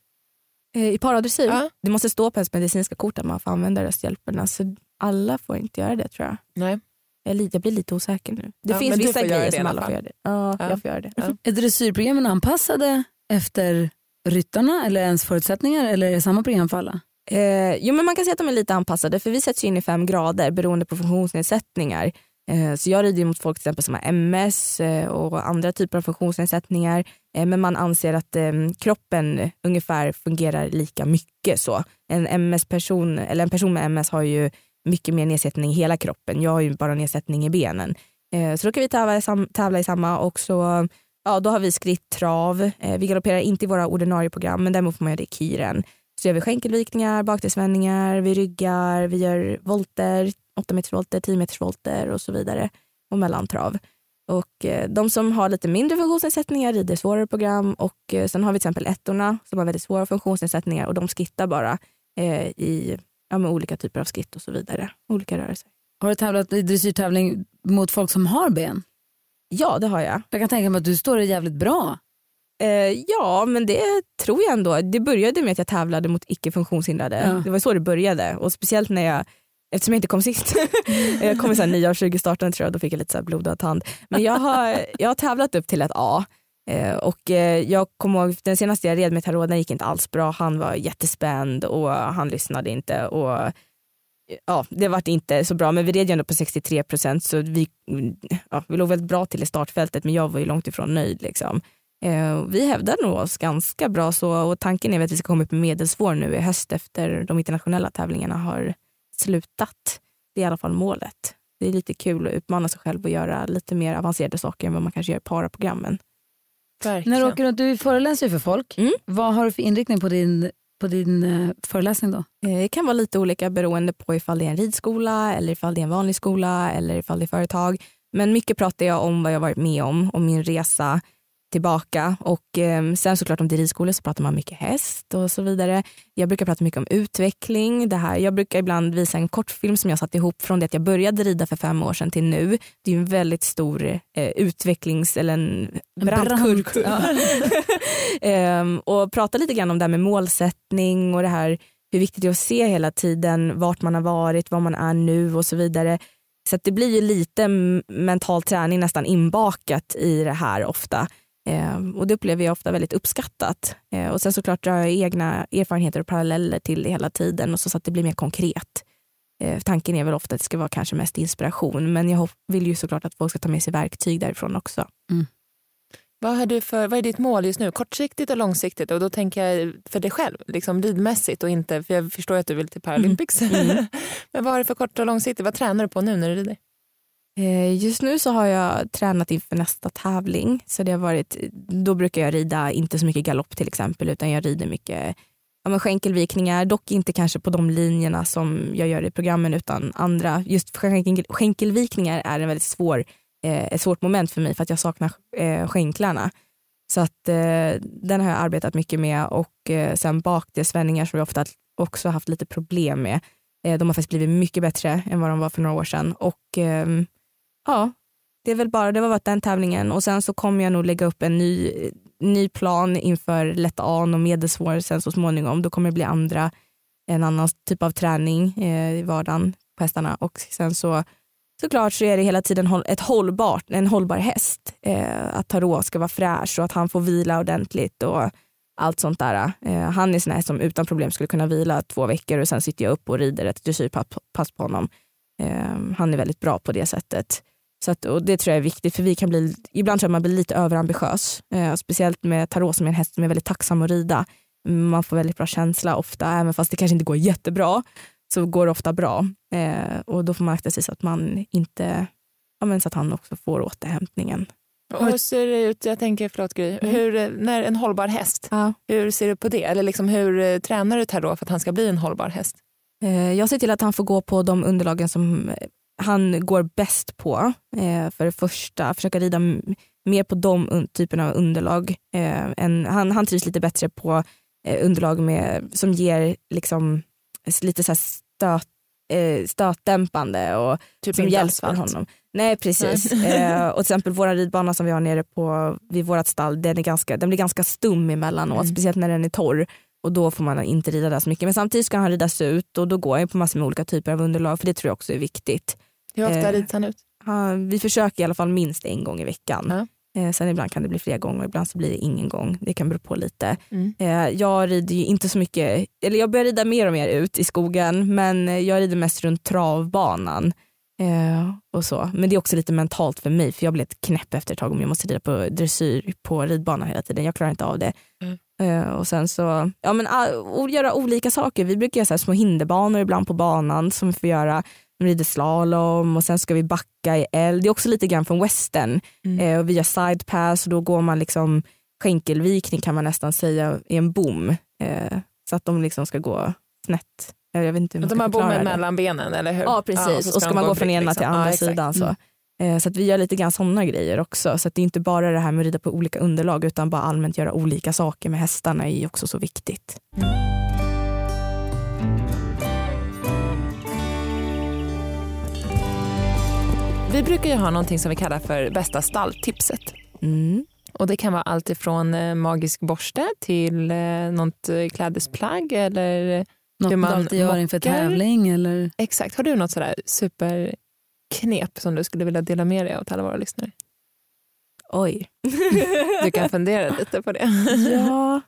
Eh, I paradressyr, Ja. det måste stå på ens medicinska kort att man får använda rösthjälperna så alla får inte göra det tror jag. Nej. Jag, jag blir lite osäker nu. Det Ja, finns vissa grejer som alla fall. får göra det. Ja, Ja. jag får göra det. Ja. Är dressyrprogrammen anpassade efter ryttarna eller ens förutsättningar eller är det samma program för alla? Eh, jo men man kan säga att de är lite anpassade för vi sätts in i fem grader beroende på funktionsnedsättningar. Eh, så jag rider ju mot folk till exempel som har MS eh, och andra typer av funktionsnedsättningar. Eh, men man anser att kroppen ungefär fungerar lika mycket så. En MS-person eller en person med MS har ju mycket mer nedsättning i hela kroppen. Jag har ju bara nedsättning i benen. Så då kan vi tävla, i sam- tävla i samma och så ja, då har vi skritt trav. Vi galopperar inte i våra ordinarie program men däremot får man göra det i kiren. Så gör vi skänkelvikningar, bakdelsvändningar, vi ryggar, vi gör volter, 8 meters volter, 10 meters volter och så vidare. Och mellantrav. Och eh, de som har lite mindre funktionsnedsättningar rider svårare program och eh, sen har vi till exempel ettorna som har väldigt svåra funktionsnedsättningar och de skrittar bara eh, i ja, med olika typer av skritt och så vidare. Olika rörelser. Har du tävlat i dressyrtävling mot folk som har ben? Ja, det har jag. Jag kan tänka mig att du står dig jävligt bra. Eh, ja, men det tror jag ändå. Det började med att jag tävlade mot icke funktionshindrade. Ja. Det var så det började. Och speciellt när jag, eftersom jag inte kom sist, jag kom i så här 9 av 20 starten tror jag, då fick jag lite så här blodad tand. Men jag har, jag har tävlat upp till ett A. Eh, och eh, jag kommer ihåg den senaste jag red med Tarot, den gick inte alls bra. Han var jättespänd och han lyssnade inte. Och Ja, det vart inte så bra men vi red ju ändå på 63 procent så vi, ja, vi låg väldigt bra till i startfältet men jag var ju långt ifrån nöjd. Liksom. Eh, vi hävdar nog oss ganska bra så och tanken är att vi ska komma upp med medelsvår nu i höst efter de internationella tävlingarna har slutat. Det är i alla fall målet. Det är lite kul att utmana sig själv och göra lite mer avancerade saker än vad man kanske gör i paraprogrammen. Verkligen. När du åker runt, du föreläser ju för folk. Mm. Vad har du för inriktning på din, på din eh, föreläsning då? Eh, Det kan vara lite olika beroende på ifall det är en ridskola eller ifall det är en vanlig skola eller ifall det är företag. Men mycket pratar jag om vad jag varit med om och min resa tillbaka. Och eh, sen såklart om ridskolor så pratar man mycket häst och så vidare. Jag brukar prata mycket om utveckling. Det här. Jag brukar ibland visa en kortfilm som jag satt ihop från det att jag började rida för fem år sedan till nu. Det är en väldigt stor eh, utvecklings eller en brant kurva. ehm, och prata lite grann om det här med målsättning och det här hur viktigt det är att se hela tiden vart man har varit, var man är nu och så vidare. Så det blir ju lite mental träning nästan inbakat i det här ofta. Eh, och det upplever jag ofta väldigt uppskattat. Eh, och sen såklart drar jag egna erfarenheter och paralleller till det hela tiden och så, så att det blir mer konkret. Eh, tanken är väl ofta att det ska vara kanske mest inspiration men jag vill ju såklart att folk ska ta med sig verktyg därifrån också. Mm. Vad, har du för, vad är ditt mål just nu? Kortsiktigt och långsiktigt? Och då tänker jag för dig själv, liksom ridmässigt och inte, för jag förstår att du vill till Paralympics. Mm. Mm. Men vad har du för kort och långsiktigt? Vad tränar du på nu när du rider? Eh, just nu så har jag tränat inför nästa tävling. Så det har varit, då brukar jag rida inte så mycket galopp till exempel utan jag rider mycket ja, men skänkelvikningar, dock inte kanske på de linjerna som jag gör i programmen utan andra. Just skänkel, skänkelvikningar är en väldigt svår, eh, ett svårt moment för mig för att jag saknar eh, skänklarna. Så att eh, den har jag arbetat mycket med och eh, sen bakdelsvändningar som jag ofta också haft lite problem med. Eh, de har faktiskt blivit mycket bättre än vad de var för några år sedan och ehm, ja, det är väl bara, det var den tävlingen och sen så kommer jag nog lägga upp en ny, ny plan inför lätta an och medelsvår sen så småningom. Då kommer det bli andra, en annan typ av träning eh, i vardagen på hästarna och sen så såklart så är det hela tiden ett hållbart, en hållbar häst. Eh, att Tarot ska vara fräsch och att han får vila ordentligt och allt sånt där. Eh, han är en sån här som utan problem skulle kunna vila två veckor och sen sitter jag upp och rider ett dressyrpass på honom. Eh, han är väldigt bra på det sättet. Så att, och det tror jag är viktigt för vi kan bli, ibland tror jag man blir lite överambitiös. Eh, speciellt med Tarot som är en häst som är väldigt tacksam att rida. Man får väldigt bra känsla ofta, även fast det kanske inte går jättebra så går det ofta bra. Eh, och då får man akta sig så att man inte, ja, men så att han också får återhämtningen. Och hur ser det ut, jag tänker, förlåt Gry, mm. hur, när en hållbar häst, ja. hur ser du på det? Eller liksom, hur eh, tränar du Tarot för att han ska bli en hållbar häst? Eh, jag ser till att han får gå på de underlagen som han går bäst på. Eh, för det första, försöka rida mer på de typerna av underlag. Eh, en, han, han trivs lite bättre på eh, underlag med, som ger liksom, lite så stöt, eh, stötdämpande och typ som hjälper honom. Nej precis. eh, och till exempel vår ridbana som vi har nere på, vid vårt stall, den, är ganska, den blir ganska stum emellanåt, mm. speciellt när den är torr och då får man inte rida där så mycket. Men samtidigt ska han ridas ut och då går jag på massor med olika typer av underlag för det tror jag också är viktigt. Hur ofta eh, rids han ut? vi försöker i alla fall minst en gång i veckan. Ja. Eh, sen ibland kan det bli flera gånger, ibland så blir det ingen gång. Det kan bero på lite. Mm. Eh, jag rider ju inte så mycket, eller jag börjar rida mer och mer ut i skogen men jag rider mest runt travbanan. Eh, och så. Men det är också lite mentalt för mig för jag blir ett knäpp efter ett tag om jag måste rida på dressyr på ridbanan hela tiden. Jag klarar inte av det. Mm. Eh, och sen så, ja men uh, göra olika saker. Vi brukar göra så små hinderbanor ibland på banan som vi får göra. Vi rider slalom och sen ska vi backa i eld. Det är också lite grann från western. Mm. Eh, och vi gör sidepass och då går man liksom skänkelvikning kan man nästan säga i en bom. Eh, så att de liksom ska gå snett. Jag vet inte hur de har bommen mellan benen eller hur? Ja precis ja, och, så och ska, man gå från ena liksom. till andra ja, sidan. Så. Mm. Eh, så att vi gör lite grann sådana grejer också. Så att det är inte bara det här med att rida på olika underlag utan bara allmänt göra olika saker med hästarna är också så viktigt. Mm. Vi brukar ju ha någonting som vi kallar för bästa stalltipset. Mm. Och det kan vara allt ifrån eh, magisk borste till eh, något klädesplagg eller något hur man alltid gör inför tävling. Eller? Exakt. Har du något sådär super knep som du skulle vilja dela med dig av till alla våra lyssnare? Oj. du kan fundera lite på det. ja,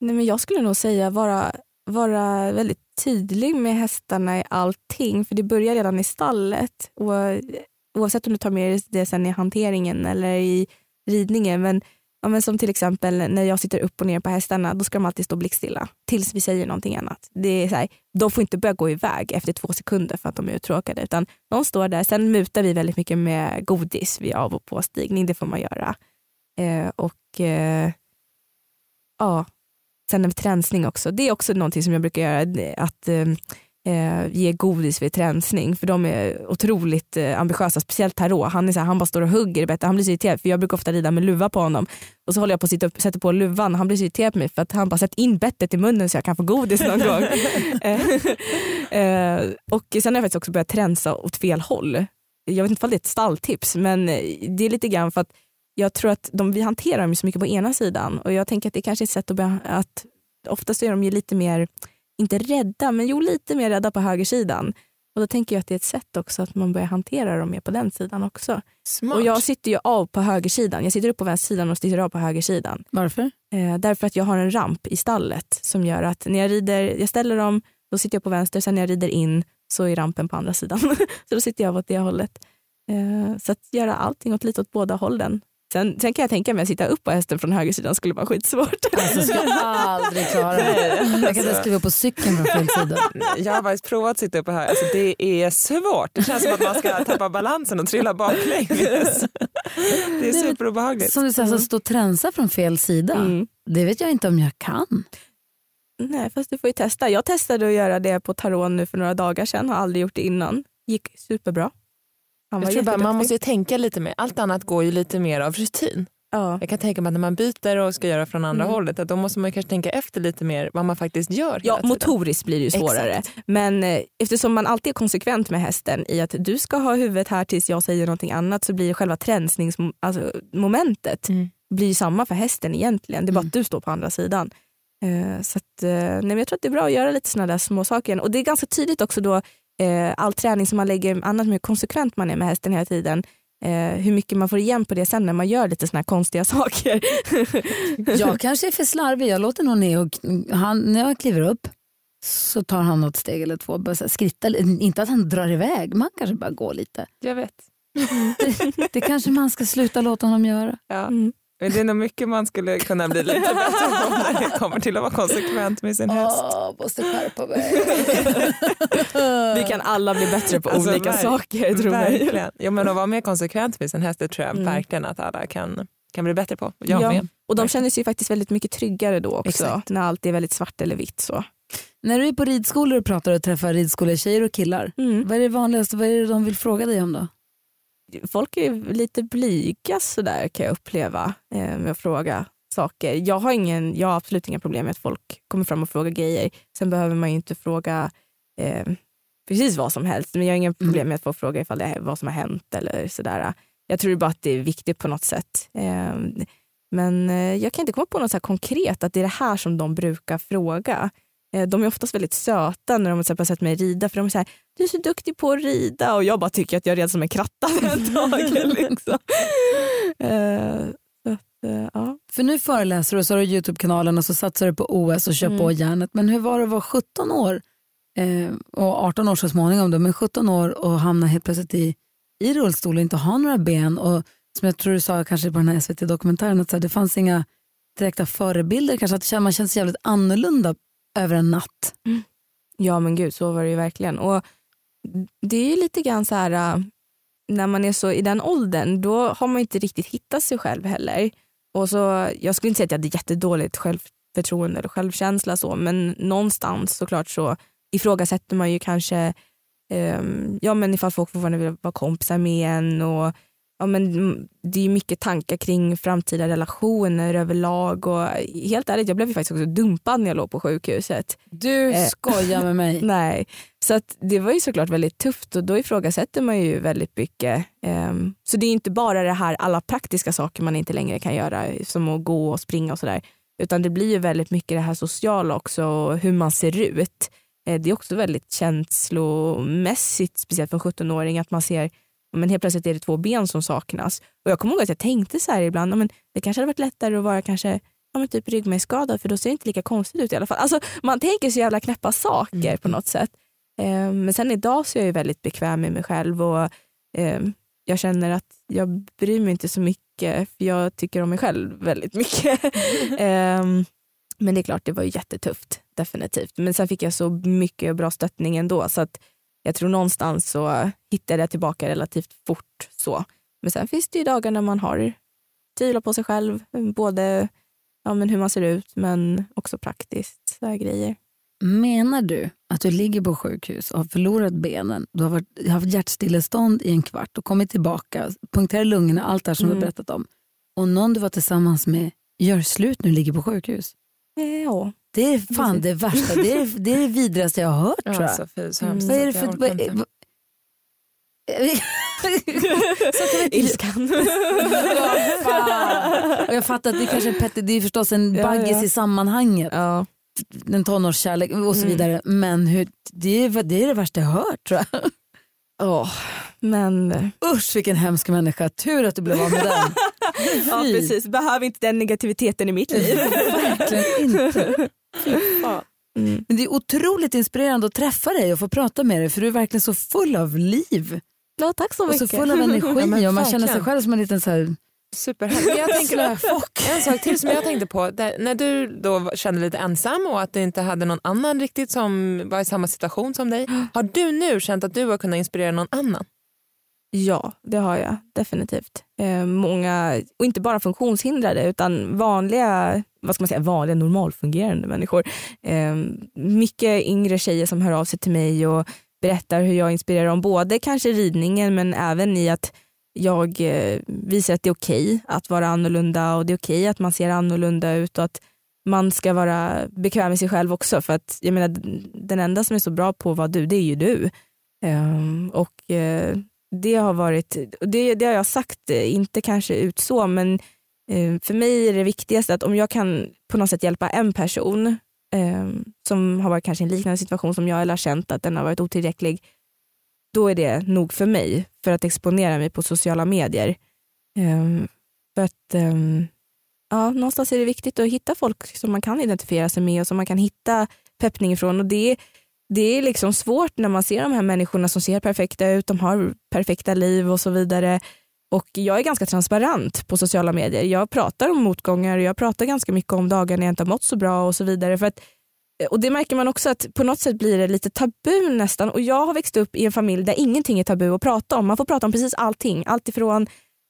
Nej, men jag skulle nog säga vara, vara väldigt tydlig med hästarna i allting. För det börjar redan i stallet. Och, oavsett om du tar med det sen i hanteringen eller i ridningen. Men Ja, men som till exempel när jag sitter upp och ner på hästarna, då ska de alltid stå blickstilla tills vi säger någonting annat. Det är så här, de får inte börja gå iväg efter två sekunder för att de är uttråkade, utan de står där. Sen mutar vi väldigt mycket med godis vid av och påstigning, det får man göra. Eh, och eh, ja, sen en tränsning också. Det är också någonting som jag brukar göra, att eh, eh, ge godis vid tränsning för de är otroligt eh, ambitiösa, speciellt Tarot. Han, är så här, han bara står och hugger i bettet. Han blir så irriterad för jag brukar ofta rida med luva på honom och så håller jag på att sitta upp, sätta på luvan och han blir så irriterad på mig för att han bara sätter in bettet i munnen så jag kan få godis någon gång. Eh, eh, och sen har jag faktiskt också börjat tränsa åt fel håll. Jag vet inte om det är ett stalltips men eh, det är lite grann för att jag tror att de, vi hanterar dem så mycket på ena sidan och jag tänker att det kanske är ett sätt att, att oftast är de ju lite mer inte rädda, men jo lite mer rädda på högersidan. Och då tänker jag att det är ett sätt också att man börjar hantera dem mer på den sidan också. Smart. Och jag sitter ju av på högersidan. Jag sitter upp på vänstersidan och sitter av på högersidan. Varför? Eh, därför att jag har en ramp i stallet som gör att när jag rider, jag ställer dem, då sitter jag på vänster, sen när jag rider in så är rampen på andra sidan. så då sitter jag åt det hållet. Eh, så att göra allting åt lite åt båda hållen Sen, sen kan jag tänka mig att sitta upp på hästen från högersidan skulle vara skitsvårt. Alltså jag skulle aldrig klara det. Jag kan inte skriva på cykeln från fel sida. Jag har faktiskt provat att sitta upp här. Alltså, det är svårt. Det känns som att man ska tappa balansen och trilla baklänges. Det är superobehagligt. Som du säger, alltså, stå och tränsa från fel sida. Mm. Det vet jag inte om jag kan. Nej, fast du får ju testa. Jag testade att göra det på Taron nu för några dagar sedan. Har aldrig gjort det innan. Gick superbra. Han jag tror bara, man måste ju tänka lite mer. Allt annat går ju lite mer av rutin. Ja. Jag kan tänka mig att när man byter och ska göra från andra mm. hållet att då måste man kanske tänka efter lite mer vad man faktiskt gör. Ja, motoriskt blir det ju svårare. Exakt. Men eh, eftersom man alltid är konsekvent med hästen i att du ska ha huvudet här tills jag säger någonting annat så blir själva tränsningsmomentet alltså, mm. blir samma för hästen egentligen. Det är bara mm. att du står på andra sidan. Eh, så att, eh, nej, jag tror att det är bra att göra lite sådana där små saker. Och det är ganska tydligt också då eh, all träning som man lägger, annat hur konsekvent man är med hästen hela tiden, eh, hur mycket man får igen på det sen när man gör lite såna här konstiga saker. jag kanske är för slarvig, jag låter nog Neo, han, när jag kliver upp så tar han något steg eller två, bara skritta, inte att han drar iväg, man kanske bara går lite. Jag vet. det, det kanske man ska sluta låta honom göra. Ja. Mm. Men det är nog mycket man skulle kunna bli lite bättre på när det kommer till att vara konsekvent med sin häst. Åh, måste skärpa mig. Vi kan alla bli bättre på alltså, olika saker tror verkligen. jag. Ja, men att vara mer konsekvent med sin häst det tror jag mm. verkligen att alla kan, kan bli bättre på. Jag ja. Med. Och de känner sig faktiskt väldigt mycket tryggare då också Exakt. när allt är väldigt svart eller vitt. Så. När du är på ridskolor och pratar och träffar ridskolor och killar, mm. vad är det vanligaste, vad är det de vill fråga dig om då? Folk är lite blyga sådär kan jag uppleva eh, med att fråga saker. Jag har, ingen, jag har absolut inga problem med att folk kommer fram och frågar grejer. Sen behöver man ju inte fråga eh, precis vad som helst. Men jag har inga mm. problem med att folk frågar ifall det är vad som har hänt eller sådär. Jag tror bara att det är viktigt på något sätt. Eh, men jag kan inte komma på något så konkret att det är det här som de brukar fråga. Eh, de är oftast väldigt söta när de har sett mig rida för de är så här, du är så duktig på att rida och jag bara tycker att jag red som en kratta ett tag. liksom. uh, att, uh, ja. För nu föreläser du och så har du Youtube-kanalen och så satsar du på OS och kör mm. på järnet. Men hur var det att vara 17 år eh, och 18 år så småningom då, men 17 år och hamna helt plötsligt i, i rullstol och inte ha några ben och som jag tror du sa kanske på den här SVT-dokumentären att så här, det fanns inga direkta förebilder, kanske att man känner sig jävligt annorlunda över en natt. Mm. Ja men gud så var det ju verkligen. Och det är ju lite grann så här äh, när man är så i den åldern då har man inte riktigt hittat sig själv heller. Och så, jag skulle inte säga att jag hade jättedåligt självförtroende eller självkänsla så men någonstans såklart så ifrågasätter man ju kanske um, ja, men ifall folk fortfarande vill vara kompisar med en och ja, men det är mycket tankar kring framtida relationer överlag och helt ärligt jag blev ju faktiskt också dumpad när jag låg på sjukhuset. Du eh, skojar med mig. Nej, så att det var ju såklart väldigt tufft och då ifrågasätter man ju väldigt mycket. Um, så det är inte bara det här alla praktiska saker man inte längre kan göra som att gå och springa och sådär utan det blir ju väldigt mycket det här sociala också och hur man ser ut. Eh, det är också väldigt känslomässigt, speciellt för en 17-åring, att man ser men helt plötsligt är det två ben som saknas. Och Jag kommer ihåg att jag tänkte så här ibland, men det kanske hade varit lättare att vara kanske ja, men typ ryggmärgsskadad för då ser det inte lika konstigt ut i alla fall. Alltså, man tänker så jävla knäppa saker mm. på något sätt. Eh, men sen idag så är jag väldigt bekväm med mig själv och eh, jag känner att jag bryr mig inte så mycket för jag tycker om mig själv väldigt mycket. eh, men det är klart, det var jättetufft definitivt. Men sen fick jag så mycket bra stöttning ändå så att jag tror någonstans så hittade jag tillbaka relativt fort. så. Men sen finns det ju dagar när man har tvivlar på sig själv, både ja, men hur man ser ut men också praktiskt. Så grejer. Menar du att du ligger på sjukhus och har förlorat benen, du har varit, haft hjärtstillestånd i en kvart och kommit tillbaka, punkterar lungorna, allt det här som Mm. du har berättat om. Och någon du var tillsammans med gör slut nu, ligger på sjukhus. Ja. Det är fan det värsta, det är det, är det vidrigaste jag har hört tror jag. Fy, så Mm. hemskt Vad är det för... Vad, Ilskan. och jag fattar att det kanske är Petter, det är förstås en Ja, baggis ja. i sammanhanget, ja. en tonårskärlek och så Mm. vidare. Men hur, det, är, det är det värsta jag hört tror jag. Åh, men... Usch vilken hemsk människa, tur att du blev av med den. Ja, precis. Behöver inte den negativiteten i mitt liv. Verkligen inte. Mm. Men det är otroligt inspirerande att träffa dig och få prata med dig för du är verkligen så full av liv Ja, tack så och mycket. så full av energi Ja, men och man känner sig själv som en liten så här, Jag tänker, en sak till som jag tänkte på, där, när du då kände lite ensam och att du inte hade någon annan riktigt som var i samma situation som dig. Har du nu känt att du har kunnat inspirera någon annan? Ja, det har jag definitivt. Eh, många, och inte bara funktionshindrade utan vanliga, vad ska man säga, vanliga normalfungerande människor. Eh, mycket yngre tjejer som hör av sig till mig och berättar hur jag inspirerar dem, både kanske i ridningen men även i att jag eh, visar att det är okej att vara annorlunda och det är okej att man ser annorlunda ut och att man ska vara bekväm med sig själv också för att jag menar den enda som är så bra på att vara du det är ju du. Um, och uh, det har varit, det, det har jag sagt, inte kanske ut så men Eh, för mig är det viktigaste att om jag kan på något sätt hjälpa en person eh, som har varit kanske i en liknande situation som jag eller har känt att den har varit otillräcklig, då är det nog för mig för att exponera mig på sociala medier. Eh, för att eh, ja, någonstans är det viktigt att hitta folk som man kan identifiera sig med och som man kan hitta peppning ifrån. Och det, det är liksom svårt när man ser de här människorna som ser perfekta ut, de har perfekta liv och så vidare. Och jag är ganska transparent på sociala medier. Jag pratar om motgångar och jag pratar ganska mycket om dagar när jag inte har mått så bra och så vidare. För att, och det märker man också att på något sätt blir det lite tabu nästan. Och jag har växt upp i en familj där ingenting är tabu att prata om. Man får prata om precis allting. Alltifrån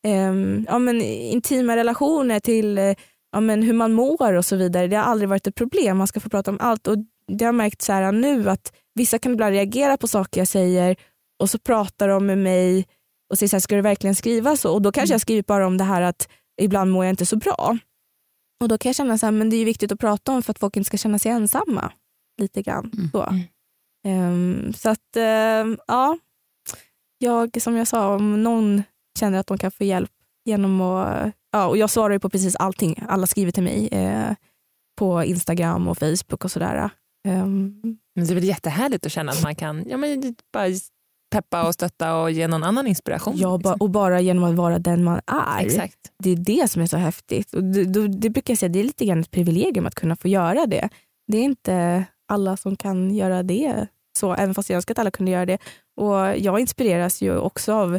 eh, ja, men, intima relationer till eh, ja, men, hur man mår och så vidare. Det har aldrig varit ett problem. Man ska få prata om allt. Och det har jag märkt så här nu att vissa kan ibland reagera på saker jag säger och så pratar de med mig och säger så här, ska du verkligen skriva så? Och då kanske jag skriver bara om det här att ibland mår jag inte så bra. Och då kan jag känna så här, men det är viktigt att prata om för att folk inte ska känna sig ensamma. Lite grann. Så, Mm. Ehm, så att ehm, ja, jag som jag sa, om någon känner att de kan få hjälp genom att, ja, och jag svarar ju på precis allting, alla skriver till mig eh, på Instagram och Facebook och sådär. Men det är väl jättehärligt att känna att man kan ja, men bara peppa och stötta och ge någon annan inspiration. ja, liksom. och bara genom att vara den man är. Exakt. Det är det som är så häftigt. Och det, det brukar jag säga, det är lite grann ett privilegium att kunna få göra det. Det är inte alla som kan göra det så, även fast jag önskar att alla kunde göra det. Och jag inspireras ju också av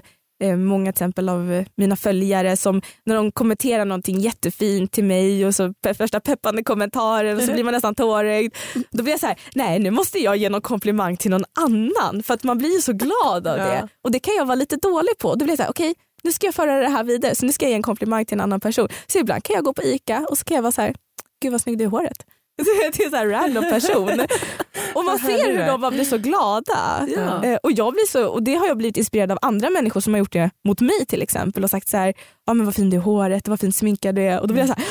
många till exempel av eh, mina följare som när de kommenterar någonting jättefint till mig och så pe- första peppande kommentaren och så blir man nästan tårögd. Då blir jag så här, nej nu måste jag ge någon komplimang till någon annan för att man blir så glad av Ja. det. Och det kan jag vara lite dålig på. Då blir jag så här, okej nu ska jag föra det här vidare så nu ska jag ge en komplimang till en annan person. Så ibland kan jag gå på ICA och så kan jag vara så här, gud vad snygg du är i håret. till en så här random person. Och man ser du hur är. de bara blir så glada. Ja. Eh, och, jag blir så, och det har jag blivit inspirerad av andra människor som har gjort det mot mig till exempel och sagt så här, ja men vad fin du är i håret, vad fint sminkad du är. Och då blir jag så här,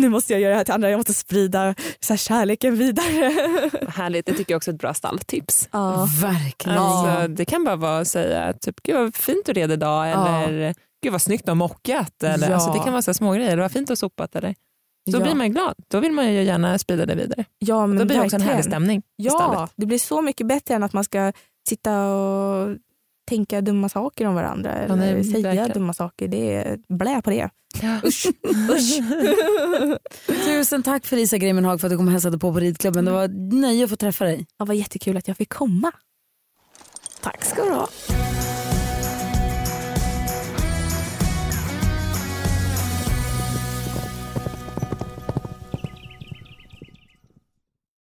nu måste jag göra det här till andra, jag måste sprida så här, kärleken vidare. Härligt, det tycker jag också är ett bra stalltips. Ja. Verkligen. Alltså, det kan bara vara att säga typ, gud vad fint du red idag eller gud vad snyggt du har mockat. Eller, Ja. alltså, det kan vara så här små grejer. eller vad fint du har sopat. Eller. Då ja. blir man ju glad. Då vill man ju gärna sprida det vidare. ja, men Då blir det också en härlig stämning Ja, stallet. det blir så mycket bättre än att man ska sitta och tänka dumma saker om varandra eller nej, säga verkligen. dumma saker. Det är blä på det. Usch. Usch. Tusen tack Felicia Greimenhag för att du kom och hälsade på på ridklubben. Det var ett nöje att få träffa dig. Det var jättekul att jag fick komma. Tack ska du ha.